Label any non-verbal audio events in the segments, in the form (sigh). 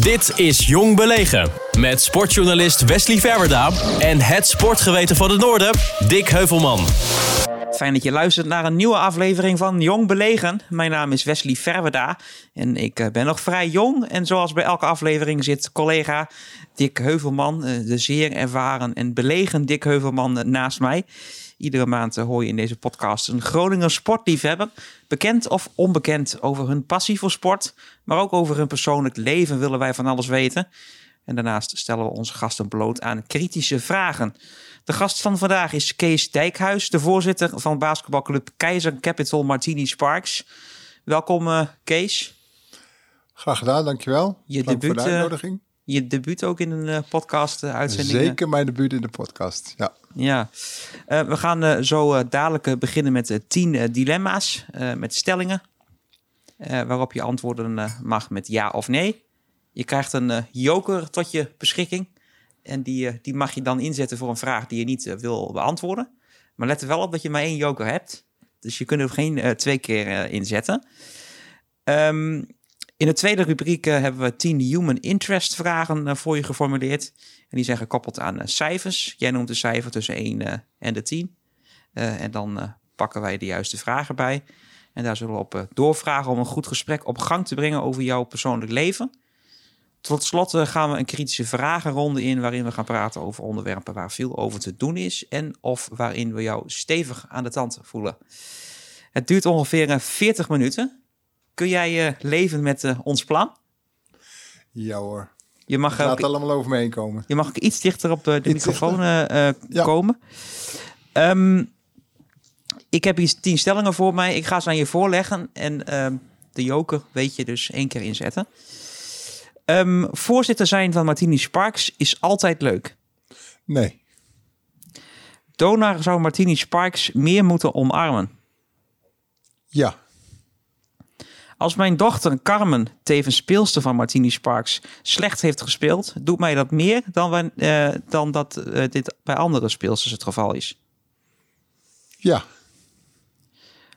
Dit is Jong Belegen. Met sportjournalist Wesley Verwerda en het sportgeweten van het Noorden, Dick Heuvelman. Fijn dat je luistert naar een nieuwe aflevering van Jong Belegen. Mijn naam is Wesley Verwerda en ik eh, ben nog vrij jong. En zoals bij elke aflevering zit collega Dick Heuvelman, eh, de zeer ervaren en belegen Dick Heuvelman eh, naast mij. Iedere maand hoor je in deze podcast een Groninger sportliefhebber. Bekend of onbekend over hun passie voor sport, maar ook over hun persoonlijk leven willen wij van alles weten. En daarnaast stellen we onze gasten bloot aan kritische vragen. De gast van vandaag is Kees Dijkhuis, de voorzitter van basketbalclub Keizer Capital Martini Sparks. Welkom uh, Kees. Graag gedaan, dankjewel. Je Dank debuut, voor de uitnodiging. Je debuut ook in een uh, podcast uitzending. Zeker mijn debuut in de podcast, ja. Ja, we gaan zo dadelijk beginnen met tien dilemma's, met stellingen. waarop je antwoorden mag met ja of nee. Je krijgt een joker tot je beschikking. En die, die mag je dan inzetten voor een vraag die je niet wil beantwoorden. Maar let er wel op dat je maar één joker hebt. Dus je kunt er geen twee keer inzetten. Um, in de tweede rubriek uh, hebben we 10 human interest vragen voor je geformuleerd. En die zijn gekoppeld aan cijfers. Jij noemt een cijfer tussen 1 en de 10. en dan pakken wij de juiste vragen bij. En daar zullen we op doorvragen om een goed gesprek op gang te brengen over jouw persoonlijk leven. Tot slot gaan we een kritische vragenronde in waarin we gaan praten over onderwerpen waar veel over te doen is en of waarin we jou stevig aan de tand voelen. Het duurt ongeveer 40 minuten. Kun jij uh, leven met uh, ons plan? Ja hoor. Je mag Laat ook, allemaal over me heen komen. Je mag ook iets dichter op de, de microfoon ja. komen. Um, ik heb hier tien stellingen voor mij. Ik ga ze aan je voorleggen en uh, de joker weet je dus één keer inzetten. Um, voorzitter zijn van Martini Sparks is altijd leuk. Nee. Donar zou Martini Sparks meer moeten omarmen. Ja. Als mijn dochter Carmen, tevens speelster van Martini Sparks, slecht heeft gespeeld, doet mij dat meer dan, uh, dan dat uh, dit bij andere speelsters het geval is. Ja.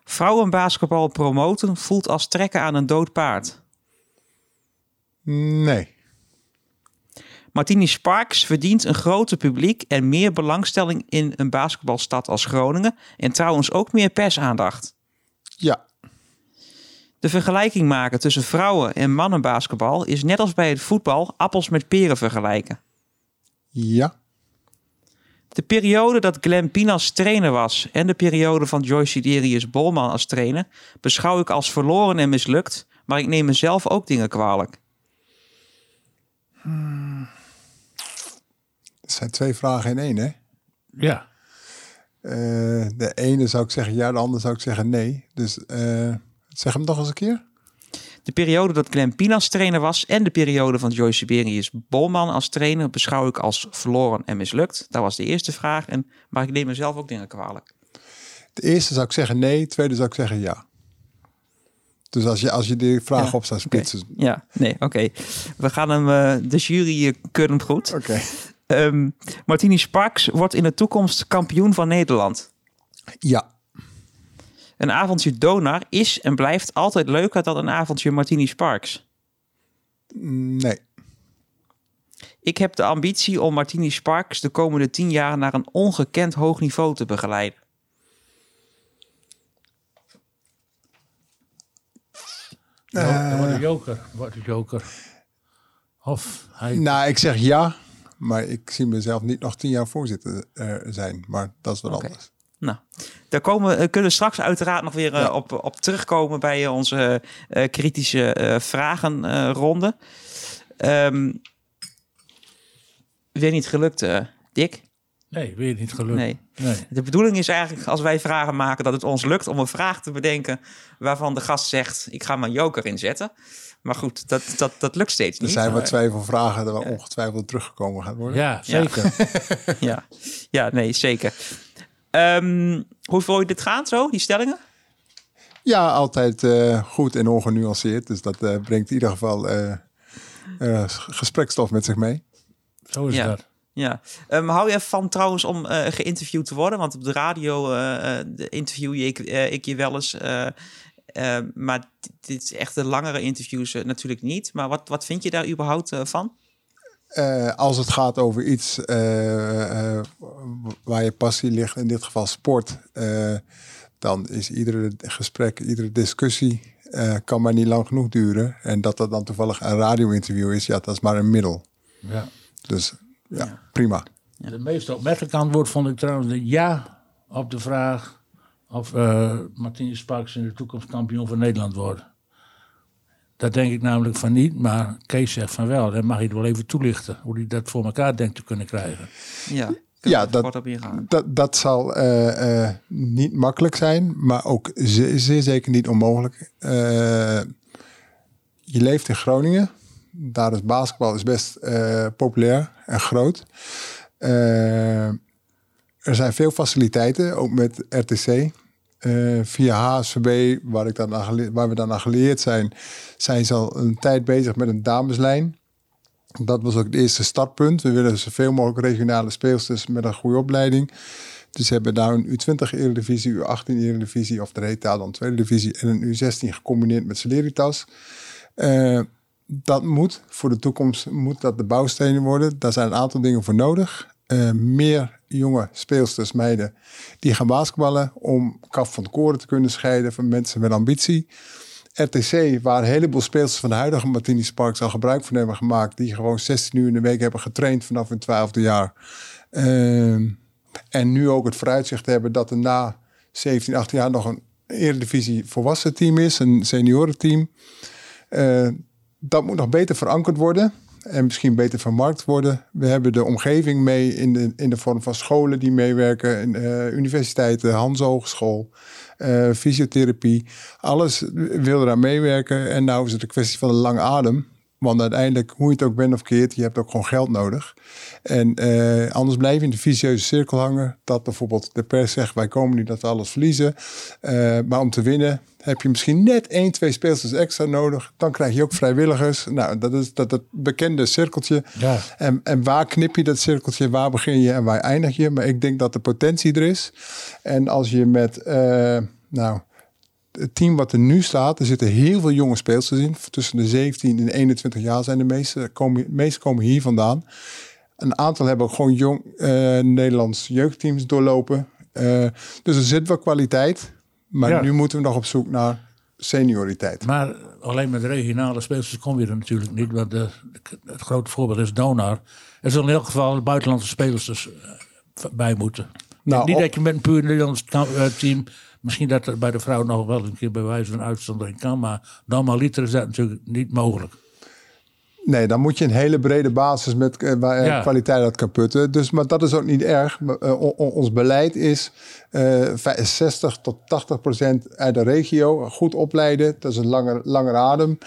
Vrouwenbasketbal promoten voelt als trekken aan een dood paard. Nee. Martini Sparks verdient een groter publiek en meer belangstelling in een basketbalstad als Groningen. En trouwens ook meer persaandacht. Ja. De vergelijking maken tussen vrouwen- en mannenbasketbal is net als bij het voetbal appels met peren vergelijken. Ja. De periode dat Glenn Pinas trainer was en de periode van Joyce Siderius Bolman als trainer beschouw ik als verloren en mislukt, maar ik neem mezelf ook dingen kwalijk. Hmm. Het zijn twee vragen in één, hè? Ja. Uh, de ene zou ik zeggen ja, de andere zou ik zeggen nee. Dus uh, zeg hem nog eens een keer. De periode dat Glenn Pinas trainer was en de periode van Joyce Siberius Bolman als trainer beschouw ik als verloren en mislukt. Dat was de eerste vraag. En, maar ik neem mezelf ook dingen kwalijk. De eerste zou ik zeggen nee, de tweede zou ik zeggen ja. Dus als je, als je die vraag ja, op zou spitsen. Okay. Ja, nee, oké. Okay. We gaan hem, uh, de jury uh, keurt hem goed. Oké. Okay. Um, Martini Sparks wordt in de toekomst kampioen van Nederland. Ja. Een avondje Donar is en blijft altijd leuker dan een avondje Martini Sparks. Nee. Ik heb de ambitie om Martini Sparks de komende tien jaar naar een ongekend hoog niveau te begeleiden. Uh, wat een joker. Wat een joker. Of hij... Nou, ik zeg ja, maar ik zie mezelf niet nog tien jaar voorzitter uh, zijn. Maar dat is wat okay. anders. Nou, daar komen, uh, kunnen we straks uiteraard nog weer uh, ja. op, op terugkomen bij onze uh, kritische vragenronde. Um, weer niet gelukt, Dick? Nee, weer niet gelukt. Nee. nee. De bedoeling is eigenlijk als wij vragen maken dat het ons lukt om een vraag te bedenken waarvan de gast zegt: ik ga mijn joker inzetten. Maar goed, dat, dat, dat lukt steeds niet. Er zijn wat twijfelvragen waar ongetwijfeld teruggekomen gaat worden. Ja, zeker. Ja, ja. ja nee, zeker. Um, hoe voel je dit gaan zo, die stellingen? Ja, altijd uh, goed en ongenuanceerd. Dus dat uh, brengt in ieder geval uh, gesprekstof met zich mee. Zo is ja. dat. Ja. Um, hou je van trouwens om geïnterviewd te worden? Want op de radio interview je ik, ik je wel eens. Uh, maar dit is echt de langere interviews uh, natuurlijk niet. Maar wat, wat vind je daar überhaupt uh, van? als het gaat over iets waar je passie ligt, in dit geval sport, dan is iedere gesprek, iedere discussie kan maar niet lang genoeg duren. En dat dat dan toevallig een radio-interview is, ja, dat is maar een middel. Ja. Dus ja, ja. prima. De meest opmerkelijke antwoord vond ik trouwens de ja op de vraag of uh, Martine Sparks in de toekomst kampioen van Nederland wordt. Dat denk ik namelijk van niet, maar Kees zegt van wel. Dan mag je het wel even toelichten hoe hij dat voor elkaar denkt te kunnen krijgen. Ja, ja dat, dat, dat zal uh, uh, niet makkelijk zijn, maar ook zeer, zeer zeker niet onmogelijk. je leeft in Groningen. Daar is basketbal is best populair en groot. er zijn veel faciliteiten, ook met RTC. Uh, via HSVB, waar, ik dan waar we dan aan geleerd zijn, zijn ze al een tijd bezig met een dameslijn. Dat was ook het eerste startpunt. We willen zoveel mogelijk regionale speelsters met een goede opleiding. Dus we hebben daar een U20-eredivisie, U18-eredivisie, of de heet dan tweede divisie, en een U16 gecombineerd met Celeritas. Uh, dat moet voor de toekomst moet dat de bouwstenen worden. Daar zijn een aantal dingen voor nodig. Uh, meer jonge speelsters, meiden, die gaan basketballen om kaf van koren te kunnen scheiden van mensen met ambitie. RTC, waar een heleboel speelsters van de huidige Martini Sparks al gebruik van hebben gemaakt, die gewoon 16 uur in de week hebben getraind vanaf hun twaalfde jaar. Uh, en nu ook het vooruitzicht hebben dat er na 17, 18 jaar nog een Eredivisie volwassen team is, een seniorenteam. Uh, dat moet nog beter verankerd worden en misschien beter vermarkt worden. We hebben de omgeving mee in de, in de vorm van scholen die meewerken, uh, universiteiten, Hans Hogeschool, uh, fysiotherapie. Alles wil eraan meewerken. En nou is het een kwestie van een lange adem. Want uiteindelijk, hoe je het ook bent of keert, je hebt ook gewoon geld nodig. En uh, anders blijf je in de vicieuze cirkel hangen. Dat bijvoorbeeld de pers zegt, wij komen niet dat we alles verliezen. Uh, maar om te winnen heb je misschien net één, twee speelsters extra nodig. Dan krijg je ook vrijwilligers. Nou, dat is dat, dat bekende cirkeltje. Ja. En, en waar knip je dat cirkeltje? Waar begin je en waar eindig je? Maar ik denk dat de potentie er is. En als je met, uh, nou het team wat er nu staat, er zitten heel veel jonge speelsters in. Tussen de 17 en de 21 jaar zijn de meeste. Komen, de meeste komen hier vandaan. Een aantal hebben ook gewoon jong uh, Nederlands jeugdteams doorlopen. Uh, dus er zit wel kwaliteit. Maar ja. nu moeten we nog op zoek naar senioriteit. Maar alleen met regionale speelsters kom je er natuurlijk niet. Want de, het grote voorbeeld is Donar. Er zullen in elk geval buitenlandse spelers bij moeten. Nou, niet op... dat je met een puur Nederlands team Misschien dat er bij de vrouw nog wel een keer bij wijze van uitzondering kan. Maar normaliter is dat natuurlijk niet mogelijk. Nee, dan moet je een hele brede basis met uh, waar ja. kwaliteit uit kan putten. Dus, maar dat is ook niet erg. Uh, ons beleid is 60 tot 80 procent uit de regio. Goed opleiden, dat is een langer, langer adem.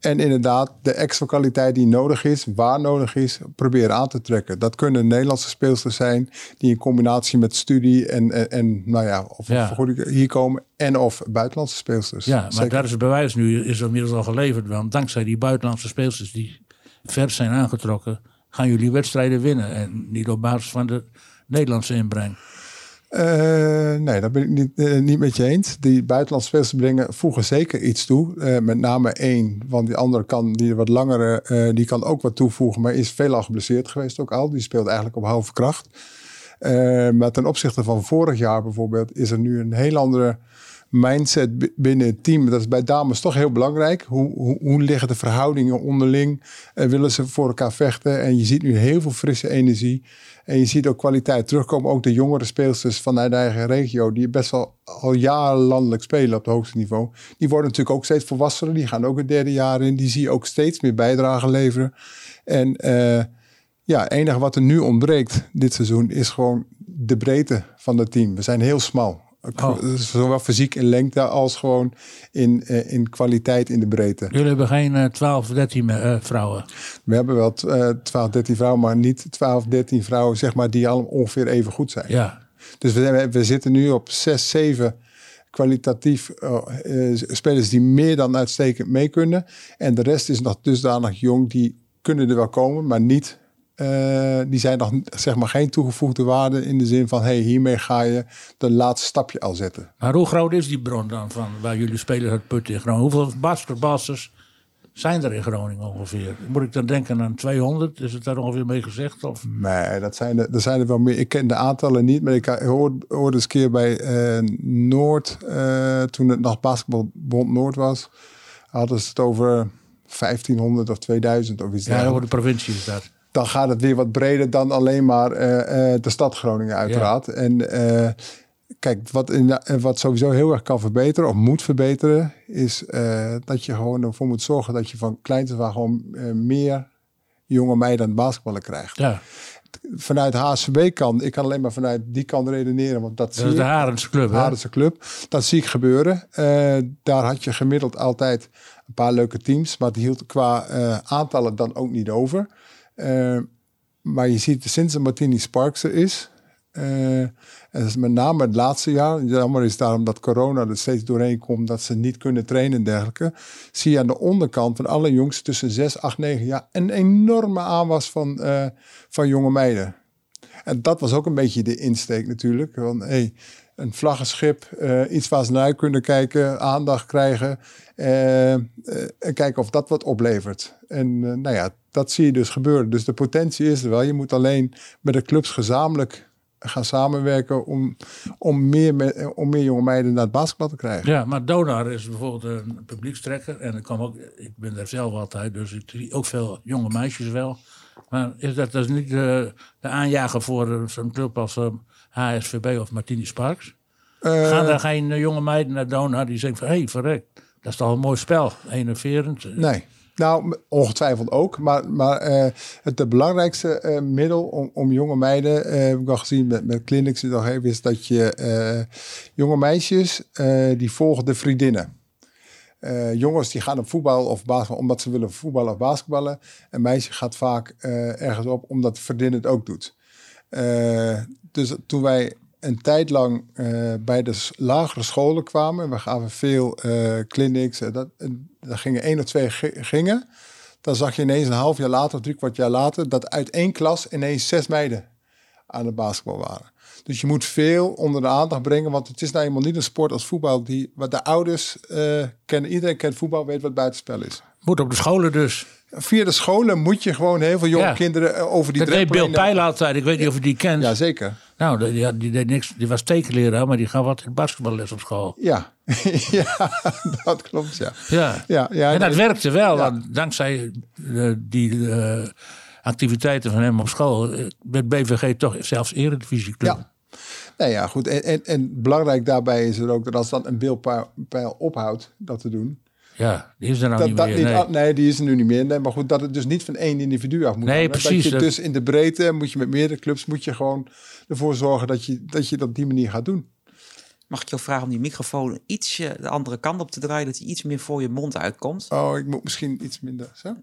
En inderdaad, de extra kwaliteit die nodig is, waar nodig is, proberen aan te trekken. Dat kunnen Nederlandse speelsters zijn die in combinatie met studie en, en, en nou ja, of ja. hier komen. En of buitenlandse speelsters. Ja, maar Zeker. daar is het bewijs nu, is inmiddels al geleverd. Want dankzij die buitenlandse speelsters die vers zijn aangetrokken, gaan jullie wedstrijden winnen. En niet op basis van de Nederlandse inbreng. Uh, nee, dat ben ik niet, uh, niet met je eens. Die buitenlandse spelers brengen voegen zeker iets toe. Uh, met name één, want die andere kan, die wat langere, die kan ook wat toevoegen, maar is veelal geblesseerd geweest ook al. Die speelt eigenlijk op halve kracht. maar ten opzichte van vorig jaar bijvoorbeeld, is er nu een heel andere mindset binnen het team. Dat is bij dames toch heel belangrijk. Hoe, hoe, hoe liggen de verhoudingen onderling? Uh, willen ze voor elkaar vechten? En je ziet nu heel veel frisse energie. En je ziet ook kwaliteit terugkomen. Ook de jongere speelsters vanuit de eigen regio, die best wel al jaren landelijk spelen op het hoogste niveau. Die worden natuurlijk ook steeds volwassener. Die gaan ook het derde jaar in. Die zie je ook steeds meer bijdrage leveren. En uh, ja, enige wat er nu ontbreekt dit seizoen is gewoon de breedte van het team. We zijn heel smal. Oh. Zowel fysiek in lengte als gewoon in, uh, in kwaliteit in de breedte. Jullie hebben geen uh, 12, 13 uh, vrouwen? We hebben wel uh, 12, 13 vrouwen, maar niet 12, 13 vrouwen zeg maar, die allemaal ongeveer even goed zijn. Ja. Dus we, we zitten nu op 6, 7 kwalitatief uh, spelers die meer dan uitstekend mee kunnen. En de rest is nog dusdanig jong, die kunnen er wel komen, maar niet Uh, die zijn nog zeg maar geen toegevoegde waarde in de zin van hey, hiermee ga je de laatste stapje al zetten. Maar hoe groot is die bron dan van waar jullie spelen het put in Groningen? Hoeveel basketballers zijn er in Groningen ongeveer? Moet ik dan denken aan 200? Is het daar ongeveer mee gezegd? Of? Nee, dat zijn, er, zijn er wel meer. Ik ken de aantallen niet, maar ik hoorde, hoorde eens een keer bij uh, Noord, uh, toen het nog Basketbalbond Noord was, hadden ze het over 1500 of 2000 of iets Ja, over de provincie is dat. Dan gaat het weer wat breder dan alleen maar uh, de stad Groningen uiteraard. Ja. En kijk, wat, in, wat sowieso heel erg kan verbeteren of moet verbeteren, is uh, dat je gewoon ervoor moet zorgen dat je van kleins af gewoon uh, meer jonge meiden aan basketballen krijgt. Ja. Vanuit HSVB kan, ik kan alleen maar vanuit die kant redeneren, want dat, dat zie is de. Harense Club. Harense Club. Dat zie ik gebeuren. Uh, daar had je gemiddeld altijd een paar leuke teams, maar die hield qua aantallen dan ook niet over. Maar je ziet sinds Martini Sparks er is, uh, en met name het laatste jaar. Jammer is daarom dat corona er steeds doorheen komt, dat ze niet kunnen trainen en dergelijke. Zie je aan de onderkant van alle jongens tussen 6, 8, 9 jaar een enorme aanwas van, uh, van jonge meiden. En dat was ook een beetje de insteek natuurlijk. Van, hey, een vlaggenschip, iets waar ze naar kunnen kijken, aandacht krijgen. en kijken of dat wat oplevert. En nou ja, dat zie je dus gebeuren. Dus de potentie is er wel. Je moet alleen met de clubs gezamenlijk gaan samenwerken om, om, meer, om meer jonge meiden naar het basketbal te krijgen. Ja, maar Donar is bijvoorbeeld een publiekstrekker. En ik, kom ook, ik ben daar zelf altijd, dus ik zie ook veel jonge meisjes wel. Maar is dat dus niet de, de aanjager voor zo'n club als HSVB of Martini Sparks? Uh, Gaan er geen jonge meiden naar Donar die zeggen van... hé, hey, verrek, dat is toch een mooi spel, enerverend? Nee. Nou, ongetwijfeld ook. Maar, maar uh, het de belangrijkste uh, middel om, om jonge meiden, uh, heb ik al gezien met, met clinics, nog even, is dat je jonge meisjes, die volgen de vriendinnen. jongens die gaan op voetbal of basketbal omdat ze willen voetballen of basketballen. Een meisje gaat vaak ergens op omdat de vriendin het ook doet. dus toen wij een tijd lang uh, bij de lagere scholen kwamen. We gaven veel uh, clinics. Uh, dat, er gingen één of twee gingen. Dan zag je ineens een half jaar later, drie kwart jaar later, dat uit één klas ineens zes meiden aan de basketbal waren. Dus je moet veel onder de aandacht brengen, want het is nou eenmaal niet een sport als voetbal. Die, wat de ouders kennen, iedereen kent voetbal, weet wat buitenspel is. Moet op de scholen dus. Via de scholen moet je gewoon heel veel jonge ja. kinderen over die dat drempel... Dat deed Bill Pijl altijd, ik weet niet of je die kent. Ja, zeker. Nou, die, die, deed niks, die was tekenleraar, maar die gaf wat basketballes op school. Ja, (laughs) ja dat klopt, ja. Ja, ja, ja en dat werkte wel, want dankzij uh, die uh, activiteiten van hem op school... Uh, werd BVG toch zelfs eredivisieclub. Ja. Nou ja, goed. En, en, en belangrijk daarbij is er ook dat als dan een beeldpijl ophoudt dat te doen... Ja, die is er nou dat, niet dat meer. Niet, nee. nee. die is er nu niet meer. Nee, maar goed, dat het dus niet van één individu af moet Nee, precies. Dat je dus in de breedte moet je met meerdere clubs moet je gewoon ervoor zorgen dat je dat, je dat op die manier gaat doen. Mag ik jou vragen om die microfoon ietsje de andere kant op te draaien, dat hij iets meer voor je mond uitkomt? Oh, ik moet misschien iets minder. Zo?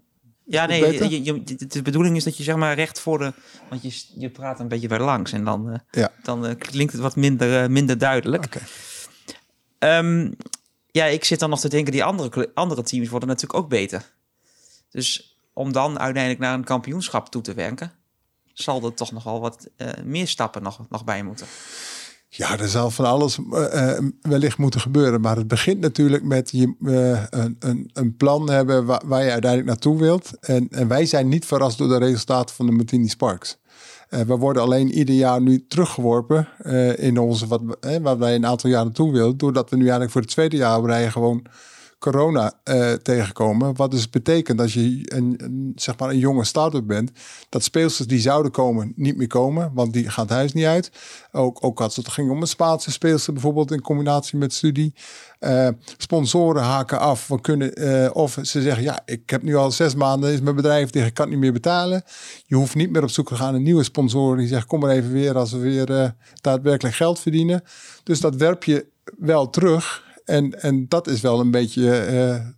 Ja, nee, je, je, de bedoeling is dat je zeg maar recht voor de. Want je, je praat een beetje bij langs en dan, uh, ja. dan uh, klinkt het wat minder, uh, minder duidelijk. Okay. Um, ja, ik zit dan nog te denken, die andere, andere teams worden natuurlijk ook beter. Dus om dan uiteindelijk naar een kampioenschap toe te werken, zal er toch nog wel wat uh, meer stappen nog, nog bij moeten. Ja, er zal van alles uh, wellicht moeten gebeuren. Maar het begint natuurlijk met je, een, een, een, plan hebben waar, waar, je uiteindelijk naartoe wilt. En, en wij zijn niet verrast door de resultaten van de Martini Sparks. Uh, we worden alleen ieder jaar nu teruggeworpen uh, in onze, wat, uh, waar wij een aantal jaren naartoe willen. Doordat we nu eigenlijk voor het tweede jaar op gewoon corona tegenkomen. Wat dus betekent dat je een, zeg maar een jonge start-up bent. Dat speelsters die zouden komen niet meer komen. Want die gaan het huis niet uit. Ook, ook als het ging om een Spaanse speelster bijvoorbeeld in combinatie met studie. Uh, sponsoren haken af. We kunnen, uh, of ze zeggen, ja, ik heb nu al zes maanden, is mijn bedrijf tegen, ik kan het niet meer betalen. Je hoeft niet meer op zoek te gaan naar nieuwe sponsoren. Die zeggen, kom maar even weer als we weer daadwerkelijk geld verdienen. Dus dat werp je wel terug. En, en dat is wel een beetje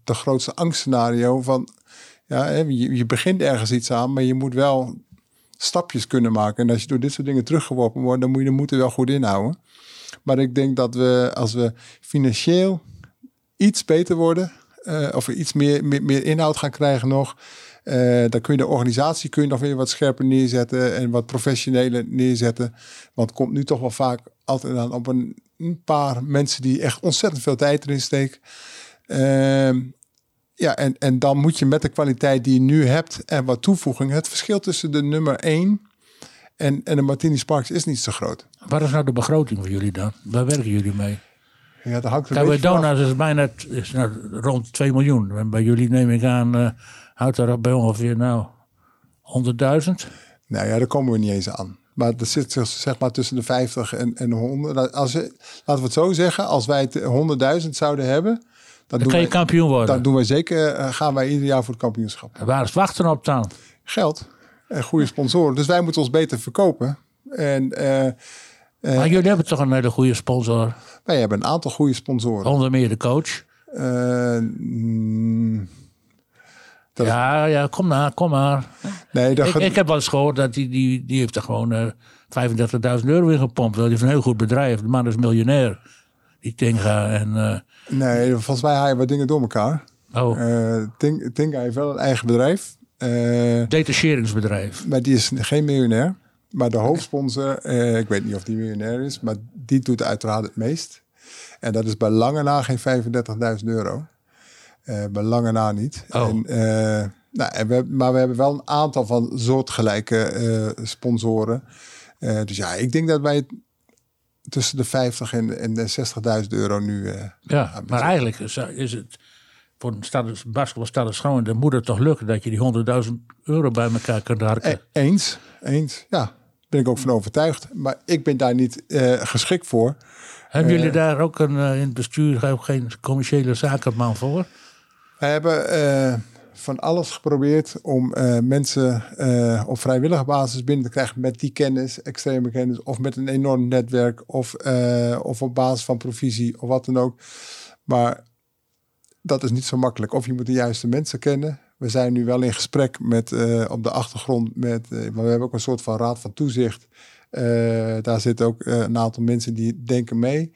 de grootste angstscenario van, ja, je, je begint ergens iets aan, maar je moet wel stapjes kunnen maken. En als je door dit soort dingen teruggeworpen wordt, dan moet je de moeten wel goed inhouden. Maar ik denk dat we, als we financieel iets beter worden, uh, of we iets meer, meer, inhoud gaan krijgen nog, Uh, dan kun je de organisatie kun je nog weer wat scherper neerzetten en wat professioneler neerzetten. Want het komt nu toch wel vaak altijd aan op een, een paar mensen die echt ontzettend veel tijd erin steken. Uh, ja, en, en dan moet je met de kwaliteit die je nu hebt en wat toevoeging. Het verschil tussen de nummer 1 en, en de Martini Sparks is niet zo groot. Waar is nou de begroting voor jullie dan? Waar werken jullie mee? Ja, dat hangt Dona's is bijna is nou rond 2 miljoen. En bij jullie neem ik aan, uh, houdt daar bij ongeveer nou 100.000? Nou ja, daar komen we niet eens aan. Maar er zit zeg maar tussen de 50 en, en 100. Als, laten we het zo zeggen, als wij het 100.000 zouden hebben, dan, dan kan je kampioen worden. Dan doen wij zeker, uh, gaan wij ieder jaar voor het kampioenschap. En waar is wachten op dan? Geld en goede sponsoren. Dus wij moeten ons beter verkopen. En, uh, uh, maar jullie hebben toch een hele goede sponsor? Wij hebben een aantal goede sponsoren. Onder meer de coach. Mm, ja, ja, kom maar, kom maar. Nee, ik, ik, heb wel eens gehoord dat die, die, die heeft er gewoon 35.000 euro in gepompt. Dat is een heel goed bedrijf. De man is miljonair. Die Tinga en... Nee, volgens mij haaien we dingen door elkaar. Oh. Uh, Tinga heeft wel een eigen bedrijf. Detacheringsbedrijf. Maar die is geen miljonair. Maar de hoofdsponsor, ik weet niet of die miljonair is, maar die doet uiteraard het meest. En dat is bij lange na geen 35.000 euro. Uh, bij lange na niet. Oh. En, nou, en we, maar we hebben wel een aantal van soortgelijke sponsoren. dus ja, ik denk dat wij tussen de 50 en, en de 60.000 euro nu. Ja, maar eigenlijk is, is het voor een basketbalstad schoon de moeder toch lukken dat je die 100.000 euro bij elkaar kunt harken. Eens, eens, ja. Ben ik ook van overtuigd. Maar ik ben daar niet uh, geschikt voor. Hebben jullie daar ook een, in het bestuur ook geen commerciële zakenman voor? We hebben van alles geprobeerd om uh, mensen uh, op vrijwillige basis binnen te krijgen met die kennis, extreme kennis, of met een enorm netwerk, of, of op basis van provisie, of wat dan ook. Maar dat is niet zo makkelijk. Of je moet de juiste mensen kennen. We zijn nu wel in gesprek met op de achtergrond met, maar we hebben ook een soort van raad van toezicht. daar zitten ook een aantal mensen die denken mee.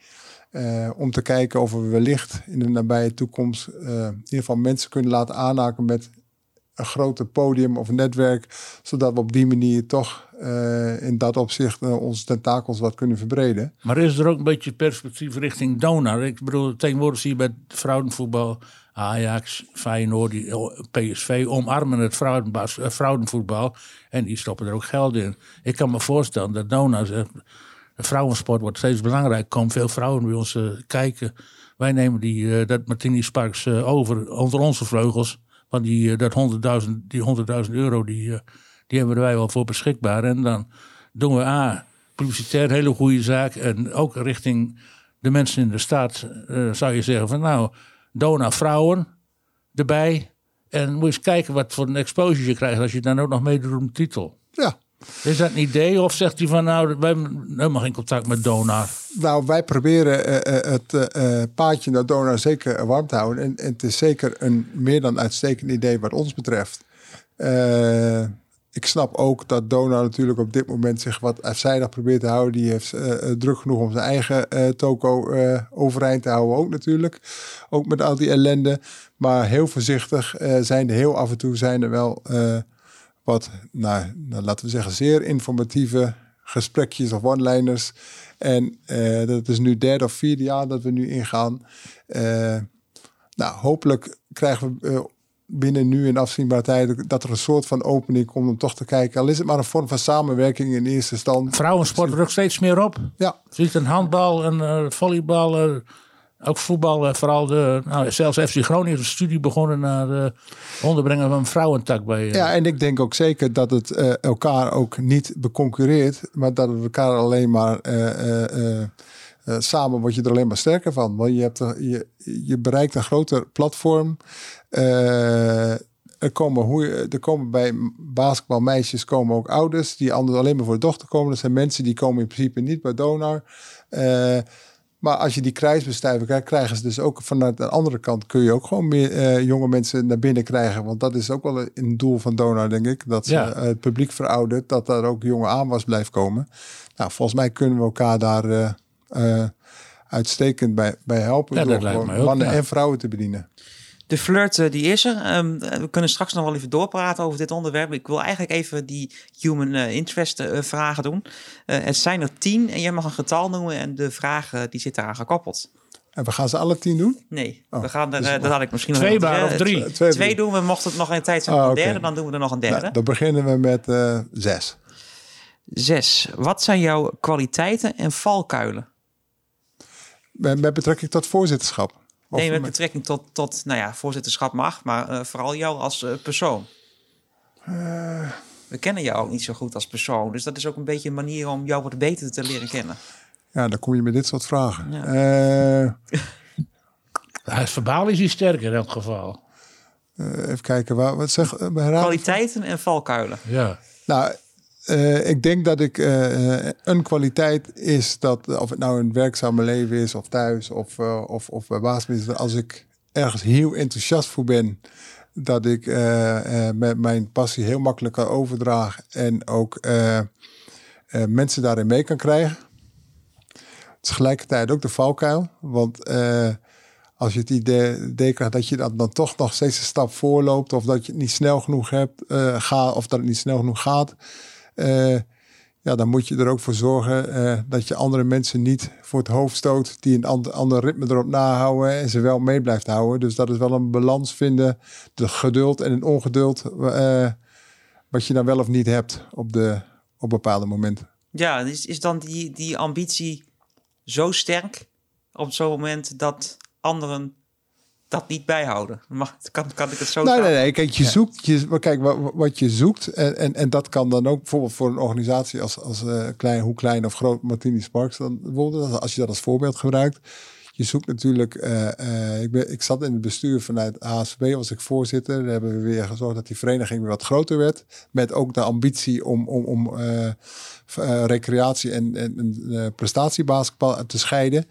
Uh, om te kijken of we wellicht in de nabije toekomst uh, in ieder geval mensen kunnen laten aanhaken met een groter podium of netwerk, zodat we op die manier toch uh, in dat opzicht onze tentakels wat kunnen verbreden. Maar is er ook een beetje perspectief richting donor? Ik bedoel, tegenwoordig zie je bij vrouwenvoetbal Ajax, Feyenoord, die, PSV omarmen het vrouwenvoetbal en die stoppen er ook geld in. Ik kan me voorstellen dat donors de vrouwensport wordt steeds belangrijker. Er komen veel vrouwen bij ons uh, kijken. Wij nemen die, uh, dat Martini Sparks uh, over onder onze vleugels. Want die, dat 100.000 die 100.000 euro die, die hebben wij wel voor beschikbaar. En dan doen we A, publicitair hele goede zaak. En ook richting de mensen in de stad zou je zeggen van nou, Dona vrouwen erbij. En moet eens kijken wat voor een exposure je krijgt als je dan ook nog meedoet om titel. Ja, is dat een idee of zegt hij van nou, wij hebben helemaal geen contact met Donar? Nou, wij proberen uh, het uh, paadje naar Donar zeker warm te houden. En, en, het is zeker een meer dan uitstekend idee wat ons betreft. Ik snap ook dat Donar natuurlijk op dit moment zich wat afzijdig probeert te houden. Die heeft druk genoeg om zijn eigen toko overeind te houden ook natuurlijk. Ook met al die ellende. Maar heel voorzichtig zijn er heel af en toe zijn er wel wat, nou, nou, laten we zeggen, zeer informatieve gesprekjes of one-liners. En uh, dat is nu derde of vierde jaar dat we nu ingaan. Uh, nou, hopelijk krijgen we uh, binnen nu in afzienbare tijd dat er een soort van opening komt om toch te kijken. Al is het maar een vorm van samenwerking in eerste stand. Vrouwensport rukt steeds meer op. Ja. Ziet een handbal, een volleybal, ook voetbal, vooral de, nou, zelfs FC Groningen een studie begonnen naar de onderbrengen van een vrouwentak bij. Uh... Ja, en ik denk ook zeker dat het elkaar ook niet beconcurreert, maar dat het elkaar alleen maar samen word je er alleen maar sterker van. Want je, hebt er, je, je bereikt een groter platform. er komen, hoe, er komen bij basketbalmeisjes komen ook ouders die anders alleen maar voor de dochter komen. Dat zijn mensen die komen in principe niet bij donor. Maar als je die kruisbestuiving krijgt, krijgen ze dus ook vanuit de andere kant kun je ook gewoon meer uh, jonge mensen naar binnen krijgen. Want dat is ook wel een doel van Donor, denk ik. Dat ja. uh, het publiek veroudert, dat daar ook jonge aanwas blijft komen. Nou, volgens mij kunnen we elkaar daar uh, uitstekend bij, bij helpen. Ja, door mannen ook, ja. en vrouwen te bedienen. De flirt uh, die is er. Um, we kunnen straks nog wel even doorpraten over dit onderwerp. Ik wil eigenlijk even die human uh, interest uh, vragen doen. het zijn er tien en jij mag een getal noemen en de vraag die zit eraan gekoppeld. En we gaan ze alle tien doen? Nee, oh, we gaan er, dus dat had ik misschien twee nog of drie. Twee, twee doen we. Mocht het nog een tijd zijn oh, een derde, dan doen we er nog een derde. Nou, dan beginnen we met zes. Zes. Wat zijn jouw kwaliteiten en valkuilen? Met, met betrekking tot voorzitterschap? Nee, met, betrekking tot, tot, nou ja, voorzitterschap mag, maar uh, vooral jou als uh, persoon. Uh, We kennen jou ook niet zo goed als persoon, dus dat is ook een beetje een manier om jou wat beter te leren kennen. Ja, dan kom je met dit soort vragen. Ja. hij is verbaal is hij sterker in elk geval. even kijken, wat, wat zeg Kwaliteiten en valkuilen. Ja. Nou, uh, ik denk dat ik uh, een kwaliteit is dat, of het nou een werkzame leven is, of thuis, of, of, of bij baas, als ik ergens heel enthousiast voor ben, dat ik met mijn passie heel makkelijk kan overdragen en ook mensen daarin mee kan krijgen. Tegelijkertijd ook de valkuil, want als je het idee krijgt dat je dan, dan toch nog steeds een stap voorloopt, of dat je het niet snel genoeg hebt, gaat, of dat het niet snel genoeg gaat uh, ja, dan moet je er ook voor zorgen uh, dat je andere mensen niet voor het hoofd stoot die een ander, ritme erop nahouden en ze wel mee blijft houden. Dus dat is wel een balans vinden, de geduld en een ongeduld, uh, wat je dan wel of niet hebt op, de, op bepaalde momenten. Ja, is, is dan die, die ambitie zo sterk op zo'n moment dat anderen dat niet bijhouden. Mag, kan, kan ik het zo nee, Nee, nee, kijk, je zoekt, je, kijk, wat, wat je zoekt, en, en, en dat kan dan ook bijvoorbeeld voor een organisatie als, als uh, klein, hoe klein of groot Martini Sparks, dan bijvoorbeeld, als je dat als voorbeeld gebruikt. Je zoekt natuurlijk, uh, uh, ik, ben, ik zat in het bestuur vanuit HSB, was ik voorzitter. Daar hebben we weer gezorgd dat die vereniging weer wat groter werd. Met ook de ambitie om, om, om recreatie en, en, en prestatiebasketbal te scheiden.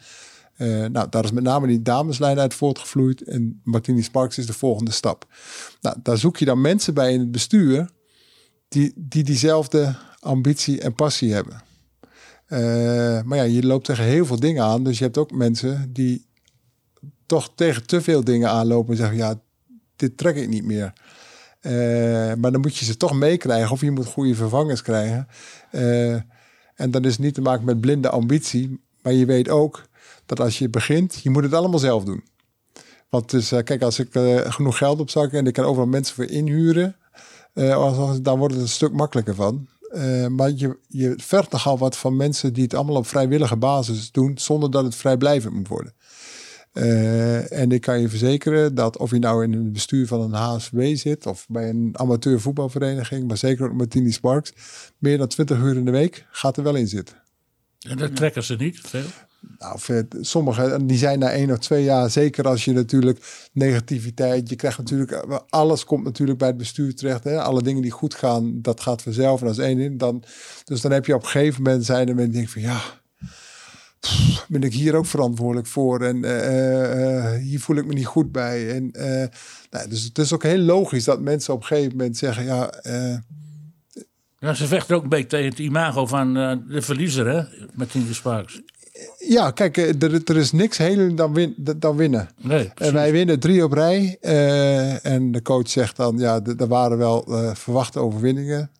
Uh, nou, daar is met name die dameslijn uit voortgevloeid. En Martini Sparks is de volgende stap. Nou, daar zoek je dan mensen bij in het bestuur die, die diezelfde ambitie en passie hebben. Uh, maar ja, je loopt tegen heel veel dingen aan. Dus je hebt ook mensen die toch tegen te veel dingen aanlopen en zeggen: Ja, dit trek ik niet meer. Uh, maar dan moet je ze toch meekrijgen of je moet goede vervangers krijgen. en dan is niet te maken met blinde ambitie, maar je weet ook dat als je begint, je moet het allemaal zelf doen. Want dus, uh, kijk, als ik uh, genoeg geld op zak en ik kan overal mensen voor inhuren, uh, dan wordt het een stuk makkelijker van. maar je, je vergt nogal wat van mensen die het allemaal op vrijwillige basis doen, zonder dat het vrijblijvend moet worden. en ik kan je verzekeren dat of je nou in het bestuur van een HSW zit of bij een amateur voetbalvereniging, maar zeker ook Martini Sparks, meer dan 20 uur in de week gaat er wel in zitten. En dat trekken ze niet veel? Nou, sommige die zijn na één of twee jaar, zeker als je natuurlijk negativiteit, je krijgt natuurlijk, alles komt natuurlijk bij het bestuur terecht. Hè? Alle dingen die goed gaan, dat gaat vanzelf. En als één in, dan, dus dan heb je op een gegeven moment zijn er mensen die denken van ja, ben ik hier ook verantwoordelijk voor en uh, hier voel ik me niet goed bij. En, nou, dus het is ook heel logisch dat mensen op een gegeven moment zeggen ja. ja, ze vechten ook een beetje tegen het imago van de verliezer, hè, met Tinker Sparks. Ja, kijk, eh, er, er is niks heel dan, win, dan winnen. Nee, en wij winnen drie op rij. Uh, en de coach zegt dan, ja, er waren wel uh, verwachte overwinningen.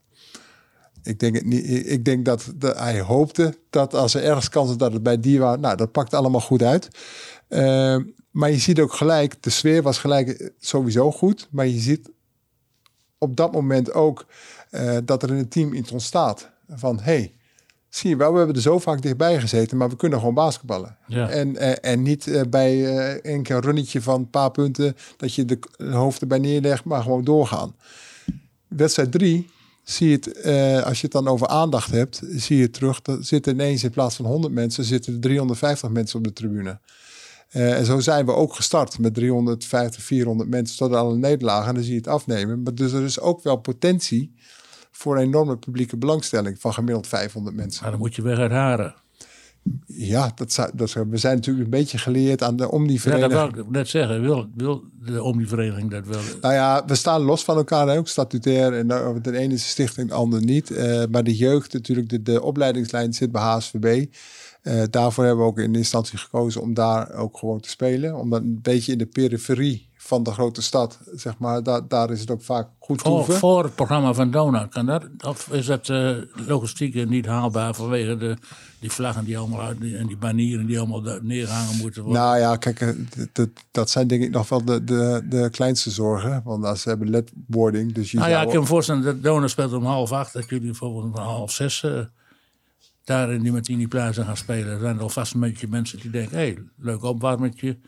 Ik denk, het niet, ik denk dat de, hij hoopte dat als er ergens kans is dat het bij die was, nou, dat pakt allemaal goed uit. Uh, maar je ziet ook gelijk, de sfeer was gelijk sowieso goed. Maar je ziet op dat moment ook dat er in het team iets ontstaat. Van, hey, zie je wel, we hebben er zo vaak dichtbij gezeten, maar we kunnen gewoon basketballen. Ja. En, eh, en niet uh, bij een keer een runnetje van een paar punten, dat je de hoofd erbij neerlegt, maar gewoon doorgaan. Wedstrijd drie, zie je het, als je het dan over aandacht hebt, zie je terug, dat zitten ineens in plaats van 100 mensen, zitten er 350 mensen op de tribune. en zo zijn we ook gestart met 350, 400 mensen tot alle nederlagen. En dan zie je het afnemen. Maar dus er is ook wel potentie voor een enorme publieke belangstelling van gemiddeld 500 mensen. Maar dan moet je weer uit haren. Ja, dat, zou, dat, we zijn natuurlijk een beetje geleerd aan de Omni-vereniging. Ja, dat wil ik net zeggen. Wil, wil de Omni-vereniging dat wel? Nou ja, we staan los van elkaar, ook statutair. En de ene is een stichting, de ander niet. Uh, maar de jeugd, natuurlijk, de, de opleidingslijn zit bij HSVB. Uh, eh, daarvoor hebben we ook in instantie gekozen om daar ook gewoon te spelen. Om dat een beetje in de periferie van de grote stad. Zeg maar, daar, daar is het ook vaak goed voor, toeven. Voor het programma van Dona, kan dat? Of is dat uh, logistiek niet haalbaar vanwege de, die vlaggen die allemaal uit, en die banieren die allemaal neergehangen moeten worden? Nou ja, kijk, dat, dat zijn denk ik nog wel de, de, de kleinste zorgen. Want als ze hebben ledboarding. Dus je nou ja, ik kan me voorstellen dat Dona speelt om half acht, dat jullie bijvoorbeeld om half zes... Uh, daar in die Martini Plaza gaan spelen. Er zijn alvast een beetje mensen die denken... hé, hey, leuk opwarmetje.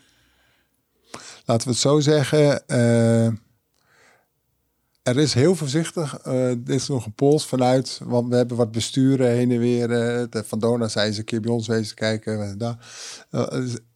Laten we het zo zeggen. Uh, er is heel voorzichtig. Uh, dit is nog een pols vanuit. Want we hebben wat besturen heen en weer. Uh, van Dona zijn ze een keer bij ons wezen kijken. Daar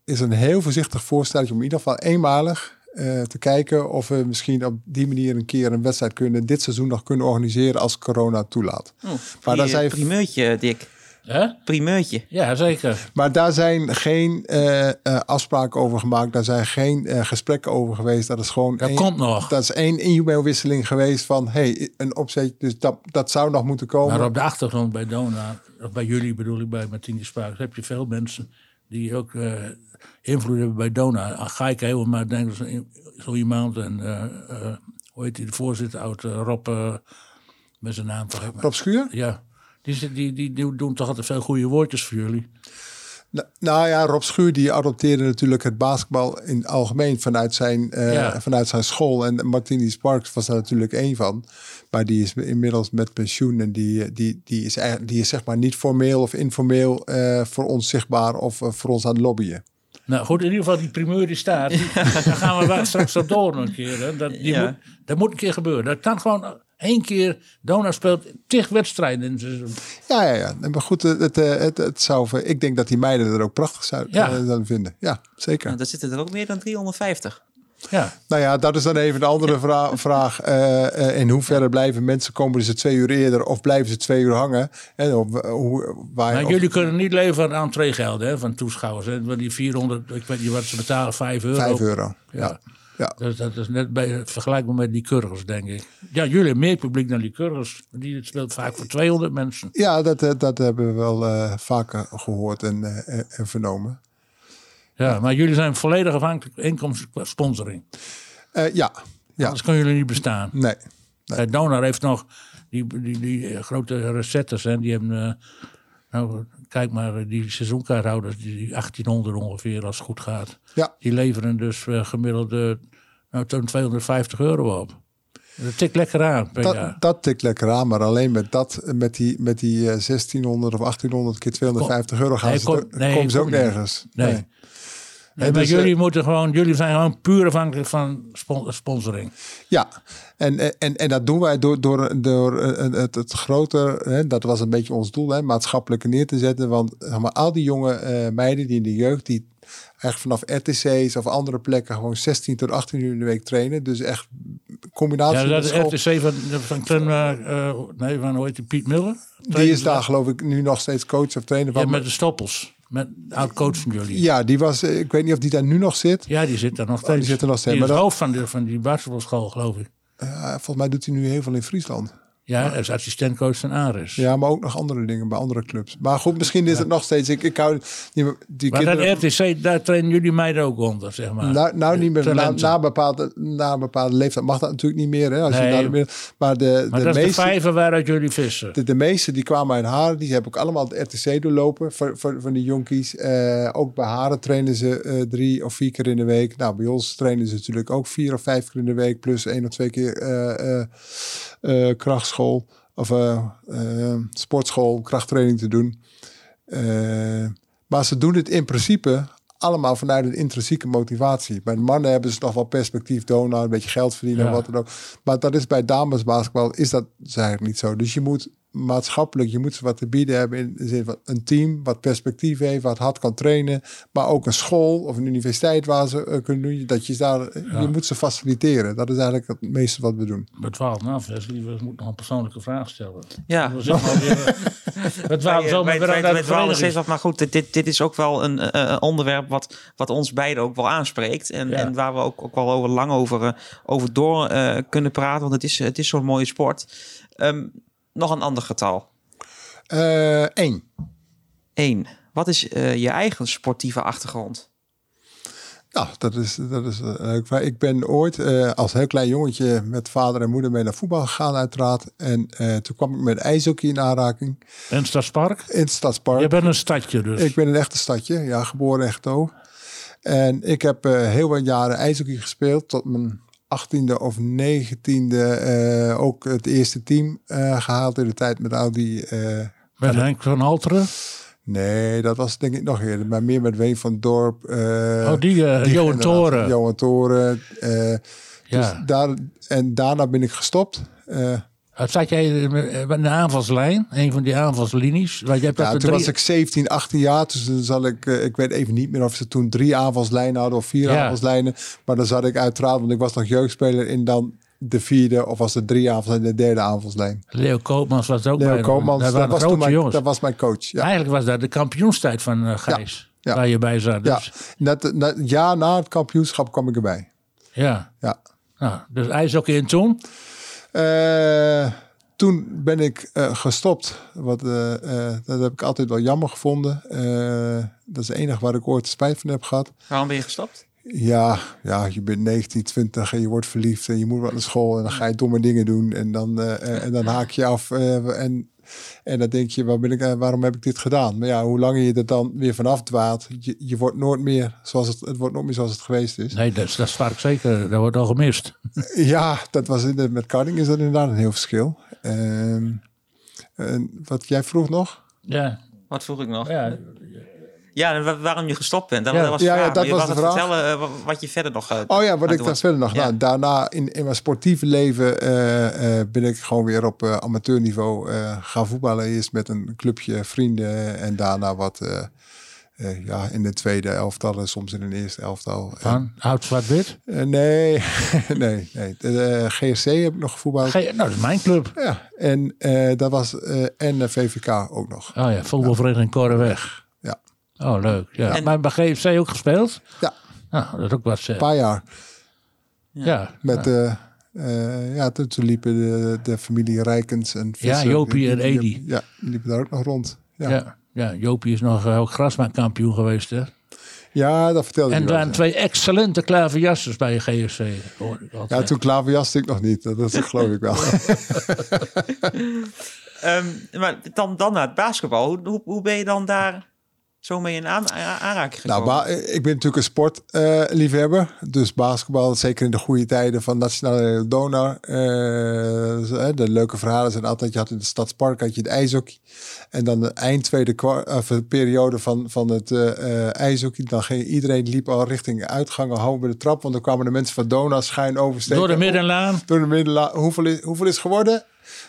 is een heel voorzichtig voorstel om in ieder geval eenmalig te kijken of we misschien op die manier een keer een wedstrijd kunnen dit seizoen nog kunnen organiseren als corona toelaat. Oh, maar daar zijn primeurtje, Dick. Huh? Primeurtje. Ja, zeker. Maar daar zijn geen uh, uh, afspraken over gemaakt. Daar zijn geen uh, gesprekken over geweest. Dat is gewoon. Dat één, komt nog. Dat is één e-mailwisseling geweest van. hey, een opzet. Dus dat, dat zou nog moeten komen. Maar op de achtergrond bij Dona, of bij jullie bedoel ik, bij Martini Sparks, heb je veel mensen die ook invloed hebben bij Dona. Ga ik helemaal maar denken, zo iemand. En hoe heet die, de voorzitter, oud Rob. met zijn naam. Rob Schuur? Ja. Die, die, die, doen toch altijd veel goede woordjes voor jullie. Nou, nou ja, Rob Schuur die adopteerde natuurlijk het basketbal in het algemeen vanuit zijn, uh, ja. vanuit zijn school. En Martini Sparks was daar natuurlijk één van. Maar die is inmiddels met pensioen en die, die, die, is, die is zeg maar niet formeel of informeel uh, voor ons zichtbaar of uh, voor ons aan het lobbyen. Nou goed, in ieder geval die primeur die staat. Die, (laughs) daar gaan we straks op door een keer. Hè. Dat, die ja. moet, dat moet een keer gebeuren. Dat kan gewoon één keer. Dona speelt tig wedstrijden in het seizoen. Ja, ja, ja. Maar goed, het, het, het, het zou, ik denk dat die meiden er ook prachtig zouden ja. vinden. Ja, zeker. Nou, daar zitten er ook meer dan 350. Ja. Nou ja, dat is dan even een andere vra vraag. Uh, uh, in hoeverre blijven mensen, komen ze twee uur eerder of blijven ze twee uur hangen? En of, hoe, waar, of, jullie kunnen niet leven van entreegelden hè, van toeschouwers. Hè? Die 400, ik weet niet wat ze betalen, 5 euro. 5 euro, ja. ja. Ja. Dus dat is net bij, vergelijkbaar met die kurgers, denk ik. Ja, jullie hebben meer publiek dan die kurgers. Die speelt vaak voor 200 mensen. Ja, dat, dat hebben we wel uh, vaker gehoord en, uh, en vernomen. Ja, maar jullie zijn volledig afhankelijk van inkomsten sponsoring. Uh, ja. ja. Anders kunnen jullie niet bestaan. Nee. nee. Donar heeft nog die, die, die grote recettes. Hè, die hebben, nou, kijk maar, die seizoenkaarthouders, die 1800 ongeveer als het goed gaat. Ja. Die leveren dus gemiddeld nou, 250 euro op. Dat tikt lekker aan. Dat, dat tikt lekker aan, maar alleen met, dat, met die, met die 1600 of 1800 keer 250 euro gaan nee, ze, kom, nee, komen ze ook nergens. Nee. nee. Nee, maar dus, jullie moeten gewoon, jullie zijn gewoon puur afhankelijk van sponsoring. Ja, en, en, en dat doen wij door, door, door het, het groter, hè, dat was een beetje ons doel, hè, maatschappelijke neer te zetten. Want zeg maar, al die jonge uh, meiden die in de jeugd, die echt vanaf RTC's of andere plekken gewoon 16 tot 18 uur in de week trainen. Dus echt combinatie. Ja, dat is RTC van, van, van uh, nee, van hoe heet die, Piet Miller? Die is daar geloof ik nu nog steeds coach of trainer van. Ja, met de stoppels. Met oud coach van jullie. Ja, die was, ik weet niet of die daar nu nog zit. Ja, die zit daar nog steeds. Oh, die zit er nog steeds. Die is maar hoofd van, de, van die basketbalschool, geloof ik. Uh, volgens mij doet hij nu heel veel in Friesland. Ja, als assistentcoach van Aris. Ja, maar ook nog andere dingen bij andere clubs. Maar goed, misschien is het nog steeds. Ik, ik hou die, die maar kinderen, dat RTC, daar trainen jullie meiden ook onder, zeg maar. Nou, nou niet meer. Na, na, bepaalde, na bepaalde leeftijd mag dat natuurlijk niet meer. Hè, als nee, je maar de, maar de dat meeste, is de vijver waaruit jullie vissen. De, de meeste die kwamen uit Haren, die hebben ook allemaal het RTC doorlopen voor, voor, van die jonkies. Uh, ook bij Haren trainen ze uh, drie of vier keer in de week. Nou, bij ons trainen ze natuurlijk ook vier of vijf keer in de week. Plus één of twee keer uh, of uh, uh, sportschool, krachttraining te doen. Uh, maar ze doen het in principe allemaal vanuit een intrinsieke motivatie. Bij de mannen hebben ze nog wel perspectief, donor, een beetje geld verdienen, ja. wat dan ook. Maar dat is bij damesbasketbal is dat eigenlijk niet zo. Dus je moet maatschappelijk, je moet ze wat te bieden hebben in de zin van een team wat perspectief heeft, wat hard kan trainen, maar ook een school of een universiteit waar ze uh, kunnen doen, dat je daar, ja. je moet ze faciliteren. Dat is eigenlijk het meeste wat we doen. We dwalen af, Wesley, we moeten nog een persoonlijke vraag stellen. Ja. We dwalen zo maar weer steeds wat, maar goed, dit, dit is ook wel een uh, onderwerp wat, wat ons beiden ook wel aanspreekt en, ja. en waar we ook, ook wel over lang over, uh, over door kunnen praten, want het is, het is zo'n mooie sport. Um, nog een ander getal? Eén. Uh, Eén. Wat is uh, je eigen sportieve achtergrond? Ja, dat is, dat is eh, leuk. ik ben ooit uh, als heel klein jongetje met vader en moeder mee naar voetbal gegaan, uiteraard. En uh, toen kwam ik met ijshockey in aanraking. In het Stadspark? In het Stadspark. Je bent een stadje dus? Ik ben een echte stadje, ja, geboren echt ook. En ik heb heel wat jaren ijshockey gespeeld, tot mijn 18e of 19e ook het eerste team gehaald in de tijd met Audi. met Henk van Alteren? Nee, dat was denk ik nog eerder. Maar meer met Ween van Dorp. Uh, oh, die, uh, die Johan Toren. Johan Toren. Uh, ja. Dus daar, en daarna ben ik gestopt. Zat jij in de aanvalslijn? Een van die aanvalslinies? Want je hebt ja, toen drie... was ik 17, 18 jaar. Dus dan zal ik... ik weet even niet meer of ze toen drie aanvalslijnen hadden of vier ja. aanvalslijnen. Maar dan zat ik uiteraard... Want ik was nog jeugdspeler in dan de vierde of was het drie aanvals en de derde aanvalslijn. Leo Koopmans was ook Leo bij Koopmans, dat, dat, was toen mijn, dat was mijn coach. Ja. Eigenlijk was dat de kampioenstijd van uh, Gijs, ja, waar je bij zat. Dus. Ja, net, net, jaar na het kampioenschap kwam ik erbij. Ja. ja. Nou, dus ijshockey in toen? Uh, toen ben ik uh, gestopt. Wat, uh, dat heb ik altijd wel jammer gevonden. dat is het enige waar ik ooit spijt van heb gehad. Waarom ben je gestopt? Ja, ja, je bent 19, 20 en je wordt verliefd en je moet wat naar school en dan ga je domme dingen doen en dan, en dan haak je af en, en dan denk je, waar ben ik, waarom heb ik dit gedaan? Maar ja, hoe langer je er dan weer vanaf dwaalt, je, je wordt nooit meer zoals het, het wordt nooit meer zoals het geweest is. Nee, dat, dat is vaak zeker, dat wordt al gemist. (laughs) ja, dat was in de, met karting is dat inderdaad een heel verschil. Uh, wat jij vroeg nog? Ja. Wat vroeg ik nog? Ja, ja, waarom je gestopt bent. Dat, ja. was ja, ja, dat je was de vraag. vertellen uh, wat je verder nog... Uh, oh ja, wat ik dan verder nog... Nou, daarna in, in mijn sportieve leven uh, ben ik gewoon weer op amateurniveau gaan voetballen. Eerst met een clubje vrienden en daarna wat... ja, in de tweede elftal en soms in een eerste elftal. Van oud zwart-wit? (laughs) nee, nee, nee. De, GSC heb ik nog gevoetbald. G nou, dat is mijn club. Ja, en dat was... en de VVK ook nog. Oh ja, voetbalvereniging Korenweg. Oh, leuk. Ja. En, maar bij GFC ook gespeeld? Ja. Nou, dat ook wat. Een paar jaar. Ja. ja Met de. Uh, ja, toen, toen, liepen de, de familie Rijkens en Visser, Ja, Jopie en Edi. Ja, die liepen daar ook nog rond. Ja, ja, ja Jopie is nog uh, ook grasmaakkampioen geweest, hè? Ja, dat vertelde En er waren twee excellente klaverjassers bij GFC. Ja, toen klaverjaste ik nog niet. Dat, dat geloof ik wel. um, (laughs) maar dan, dan naar het basketbal. Hoe, hoe ben je dan daar zo mee in aan, aanraking Nou, ik ben natuurlijk een sportliefhebber. Uh, dus basketbal, zeker in de goede tijden van Nationale Donor. Uh, de leuke verhalen zijn altijd, je had in het Stadspark had je het ijshockey. En dan de eind tweede of, periode van, van het uh, ijshockey. Dan ging iedereen liep al richting uitgangen, houden bij de trap. Want dan kwamen de mensen van Donor schuin oversteken. Door de middenlaan. Door de middenlaan. Hoeveel is, hoeveel is geworden?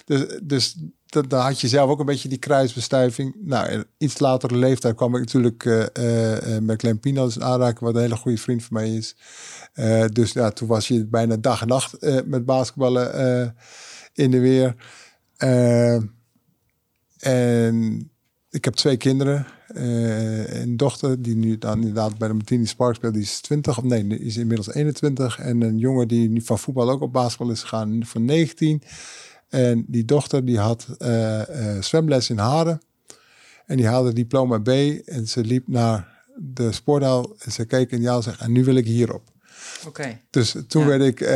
Dus, dus dan had je zelf ook een beetje die kruisbestuiving. Nou, iets latere leeftijd kwam ik natuurlijk uh, uh, met Clem Pino dus aanraken, wat een hele goede vriend van mij is. Dus ja, toen was je bijna dag en nacht met basketballen in de weer. en ik heb twee kinderen. een dochter die nu dan inderdaad bij de Martini Spark speelt, die is 20, of nee, die is inmiddels 21. En een jongen die nu van voetbal ook op basketbal is gegaan, van 19. En die dochter die had uh, uh, zwemles in Haren. En die haalde diploma B. En ze liep naar de sporthal. En ze keek in jou en zei, en nu wil ik hierop. Oké. Dus toen werd ik uh,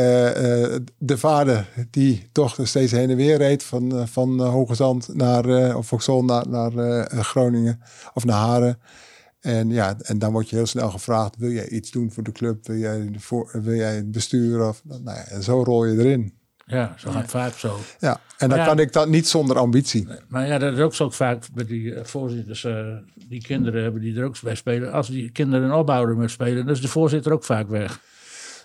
de vader die dochter steeds heen en weer reed. Van, van Hoge Zand naar, of Vauxhall naar, naar Groningen. Of naar Haren. En ja, en dan word je heel snel gevraagd: wil jij iets doen voor de club? Wil jij, voor, wil jij het bestuur? Of, nou ja, en zo rol je erin. Ja, zo gaat vaak zo. Ja, en dan kan ik dat niet zonder ambitie. Maar ja, dat is ook zo vaak bij die uh, voorzitters, uh, die kinderen hebben die er ook bij spelen. Als die kinderen een opbouwer met spelen, dan is de voorzitter ook vaak weg.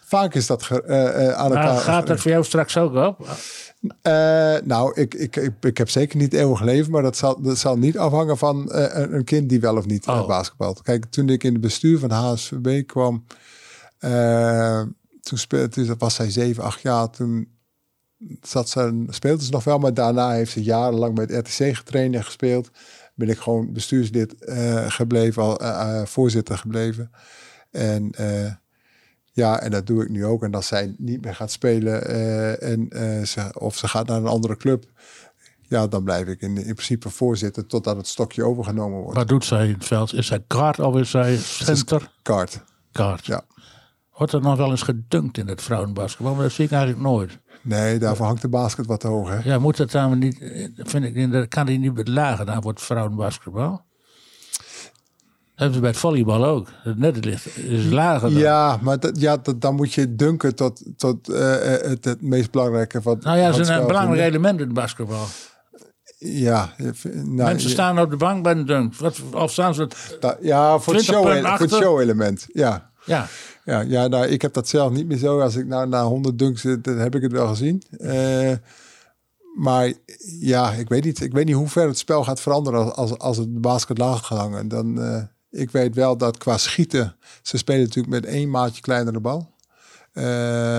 Vaak is dat uh, aan elkaar. gaat dat voor jou straks ook op? nou, ik, ik, ik, ik, heb zeker niet eeuwig leven, maar dat zal, dat zal niet afhangen van een, een, kind die wel of niet oh. basketbalt. Kijk, toen ik in het bestuur van HSVB kwam, toen speelde, was zij 7, 8 jaar, toen zat ze, speelde ze nog wel, maar daarna heeft ze jarenlang met RTC getraind en gespeeld. Ben ik gewoon bestuurslid uh, gebleven, al, uh, voorzitter gebleven. En ja, en dat doe ik nu ook. En als zij niet meer gaat spelen en, ze, of ze gaat naar een andere club, ja, dan blijf ik in, in principe voorzitter totdat het stokje overgenomen wordt. Wat doet zij in het veld? Is zij kaart of is zij center? Kaart. Kaart. Ja. Wordt er nog wel eens gedunkt in het vrouwenbasketbal? Maar dat zie ik eigenlijk nooit. Nee, daarvoor hangt de basket wat te hoog. Hè? Ja, moet dat dan niet, vind ik, dat kan die niet lager dan voor het vrouwenbasketbal? hebben ze bij het volleybal ook. Het net ligt is lager. Dan. Ja, maar dat, ja, dat, dan moet je dunken tot, tot uh, het, het meest belangrijke. Wat, nou ja, het is een, belangrijk element in het basketbal. Ja, nou, mensen staan op de bank bij een dunk. Wat, of staan ze Ja, voor het, show, voor het show-element. Ja. Ja. Ja, ja nou, ik heb dat zelf niet meer zo. Als ik nou na 100 dunks zit, dan heb ik het wel gezien. Uh, maar ja, ik weet niet. Ik weet niet hoe ver het spel gaat veranderen als, als het basket laag gaat hangen. Dan, uh, ik weet wel dat qua schieten, ze spelen natuurlijk met één maatje kleinere bal. Uh,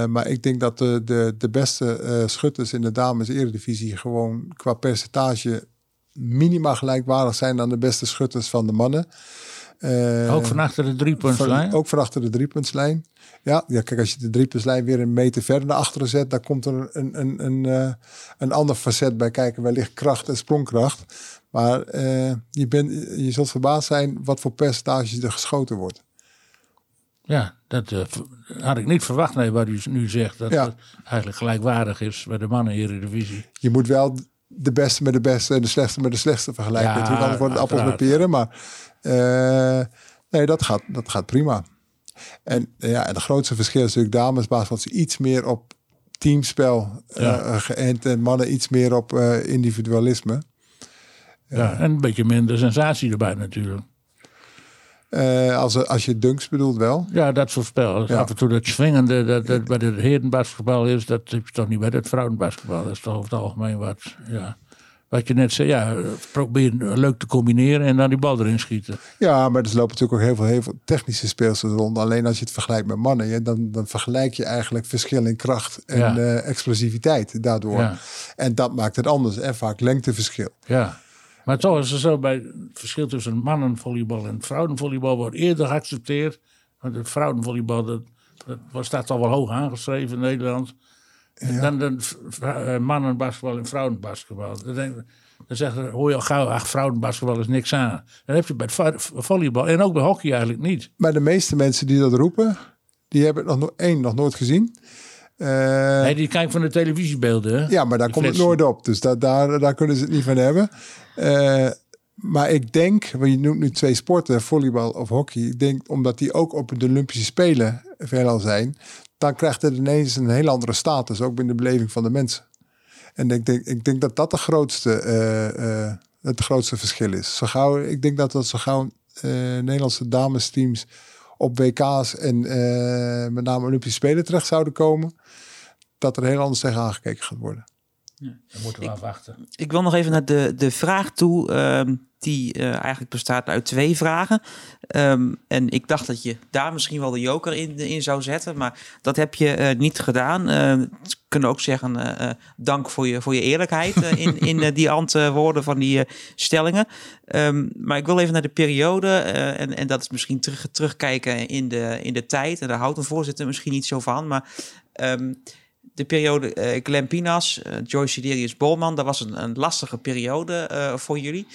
maar ik denk dat de, de, de beste schutters in de dames eredivisie gewoon qua percentage minimaal gelijkwaardig zijn aan de beste schutters van de mannen. Uh, ook van achter de driepuntslijn? Ook van achter de driepuntslijn. Ja, ja, kijk, als je de driepuntslijn weer een meter verder naar achteren zet, dan komt er een, een, een, een, een ander facet bij kijken. Wellicht kracht en sprongkracht. Maar uh, je, bent, je zult verbaasd zijn wat voor percentage er geschoten wordt. Ja, dat uh, had ik niet verwacht, nee, wat u nu zegt. Dat het eigenlijk gelijkwaardig is bij de mannen hier in de divisie. Je moet wel de beste met de beste en de slechtste met de slechtste vergelijken. Ja, Natuurlijk, anders wordt het appels met peren. Maar nee, dat gaat, dat gaat prima. En ja, en de grootste verschil is natuurlijk damesbasketbal ze iets meer op teamspel ja. geënt en mannen iets meer op individualisme. Ja, en een beetje minder sensatie erbij natuurlijk. Uh, als, als je dunks bedoelt wel? Ja, dat soort spel. Ja. Af en toe dat swingende dat, dat bij het herenbasketbal is, dat heb je toch niet bij het vrouwenbasketbal. Dat is toch over het algemeen wat, ja. Wat je net zei, ja, probeer leuk te combineren en dan die bal erin schieten. Ja, maar er lopen natuurlijk ook heel veel, heel veel technische speelsters rond. Alleen als je het vergelijkt met mannen, ja, dan, dan vergelijk je eigenlijk verschil in kracht en ja. uh, explosiviteit daardoor. Ja. En dat maakt het anders en vaak lengteverschil. Ja. Maar toch is het zo, bij het verschil tussen mannenvolleybal en vrouwenvolleybal wordt eerder geaccepteerd. Want het vrouwenvolleybal, dat, dat staat al wel hoog aangeschreven in Nederland. Ja. Dan de uh, mannenbasketbal en vrouwenbasketbal. Dan, denk, dan zeggen, hoor je al gauw, ach, vrouwenbasketbal is niks aan. Dan heb je bij het volleybal en ook bij hockey eigenlijk niet. Maar de meeste mensen die dat roepen, die hebben het nog, één, nog nooit gezien. Uh, nee, die kijken van de televisiebeelden. Hè? Ja, maar daar komt het nooit op. Dus daar, daar, daar kunnen ze het niet van hebben. Uh, maar ik denk, want je noemt nu twee sporten, volleybal of hockey. Ik denk omdat die ook op de Olympische Spelen veelal zijn, dan krijgt het ineens een heel andere status, ook binnen de beleving van de mensen. En ik denk, ik denk dat dat de grootste, uh, uh, het grootste verschil is. Zo gauw, ik denk dat dat zo gauw Nederlandse damesteams op WK's en met name Olympische Spelen terecht zouden komen, dat er heel anders tegen aangekeken gaat worden. Ja. Dan moeten we ik, afwachten. Ik wil nog even naar de, de vraag toe, um, die uh, eigenlijk bestaat uit twee vragen. Um, en ik dacht dat je daar misschien wel de joker in, in zou zetten, maar dat heb je uh, niet gedaan. Uh, kunnen ook zeggen, uh, dank voor je, voor je eerlijkheid in, in die antwoorden van die stellingen. Um, maar ik wil even naar de periode, en, en dat is misschien terug, terugkijken in de, in de tijd. En daar houdt een voorzitter misschien niet zo van, maar de periode uh, Glenn Pinas, Joyce Siderius Bolman, dat was een, een lastige periode voor jullie.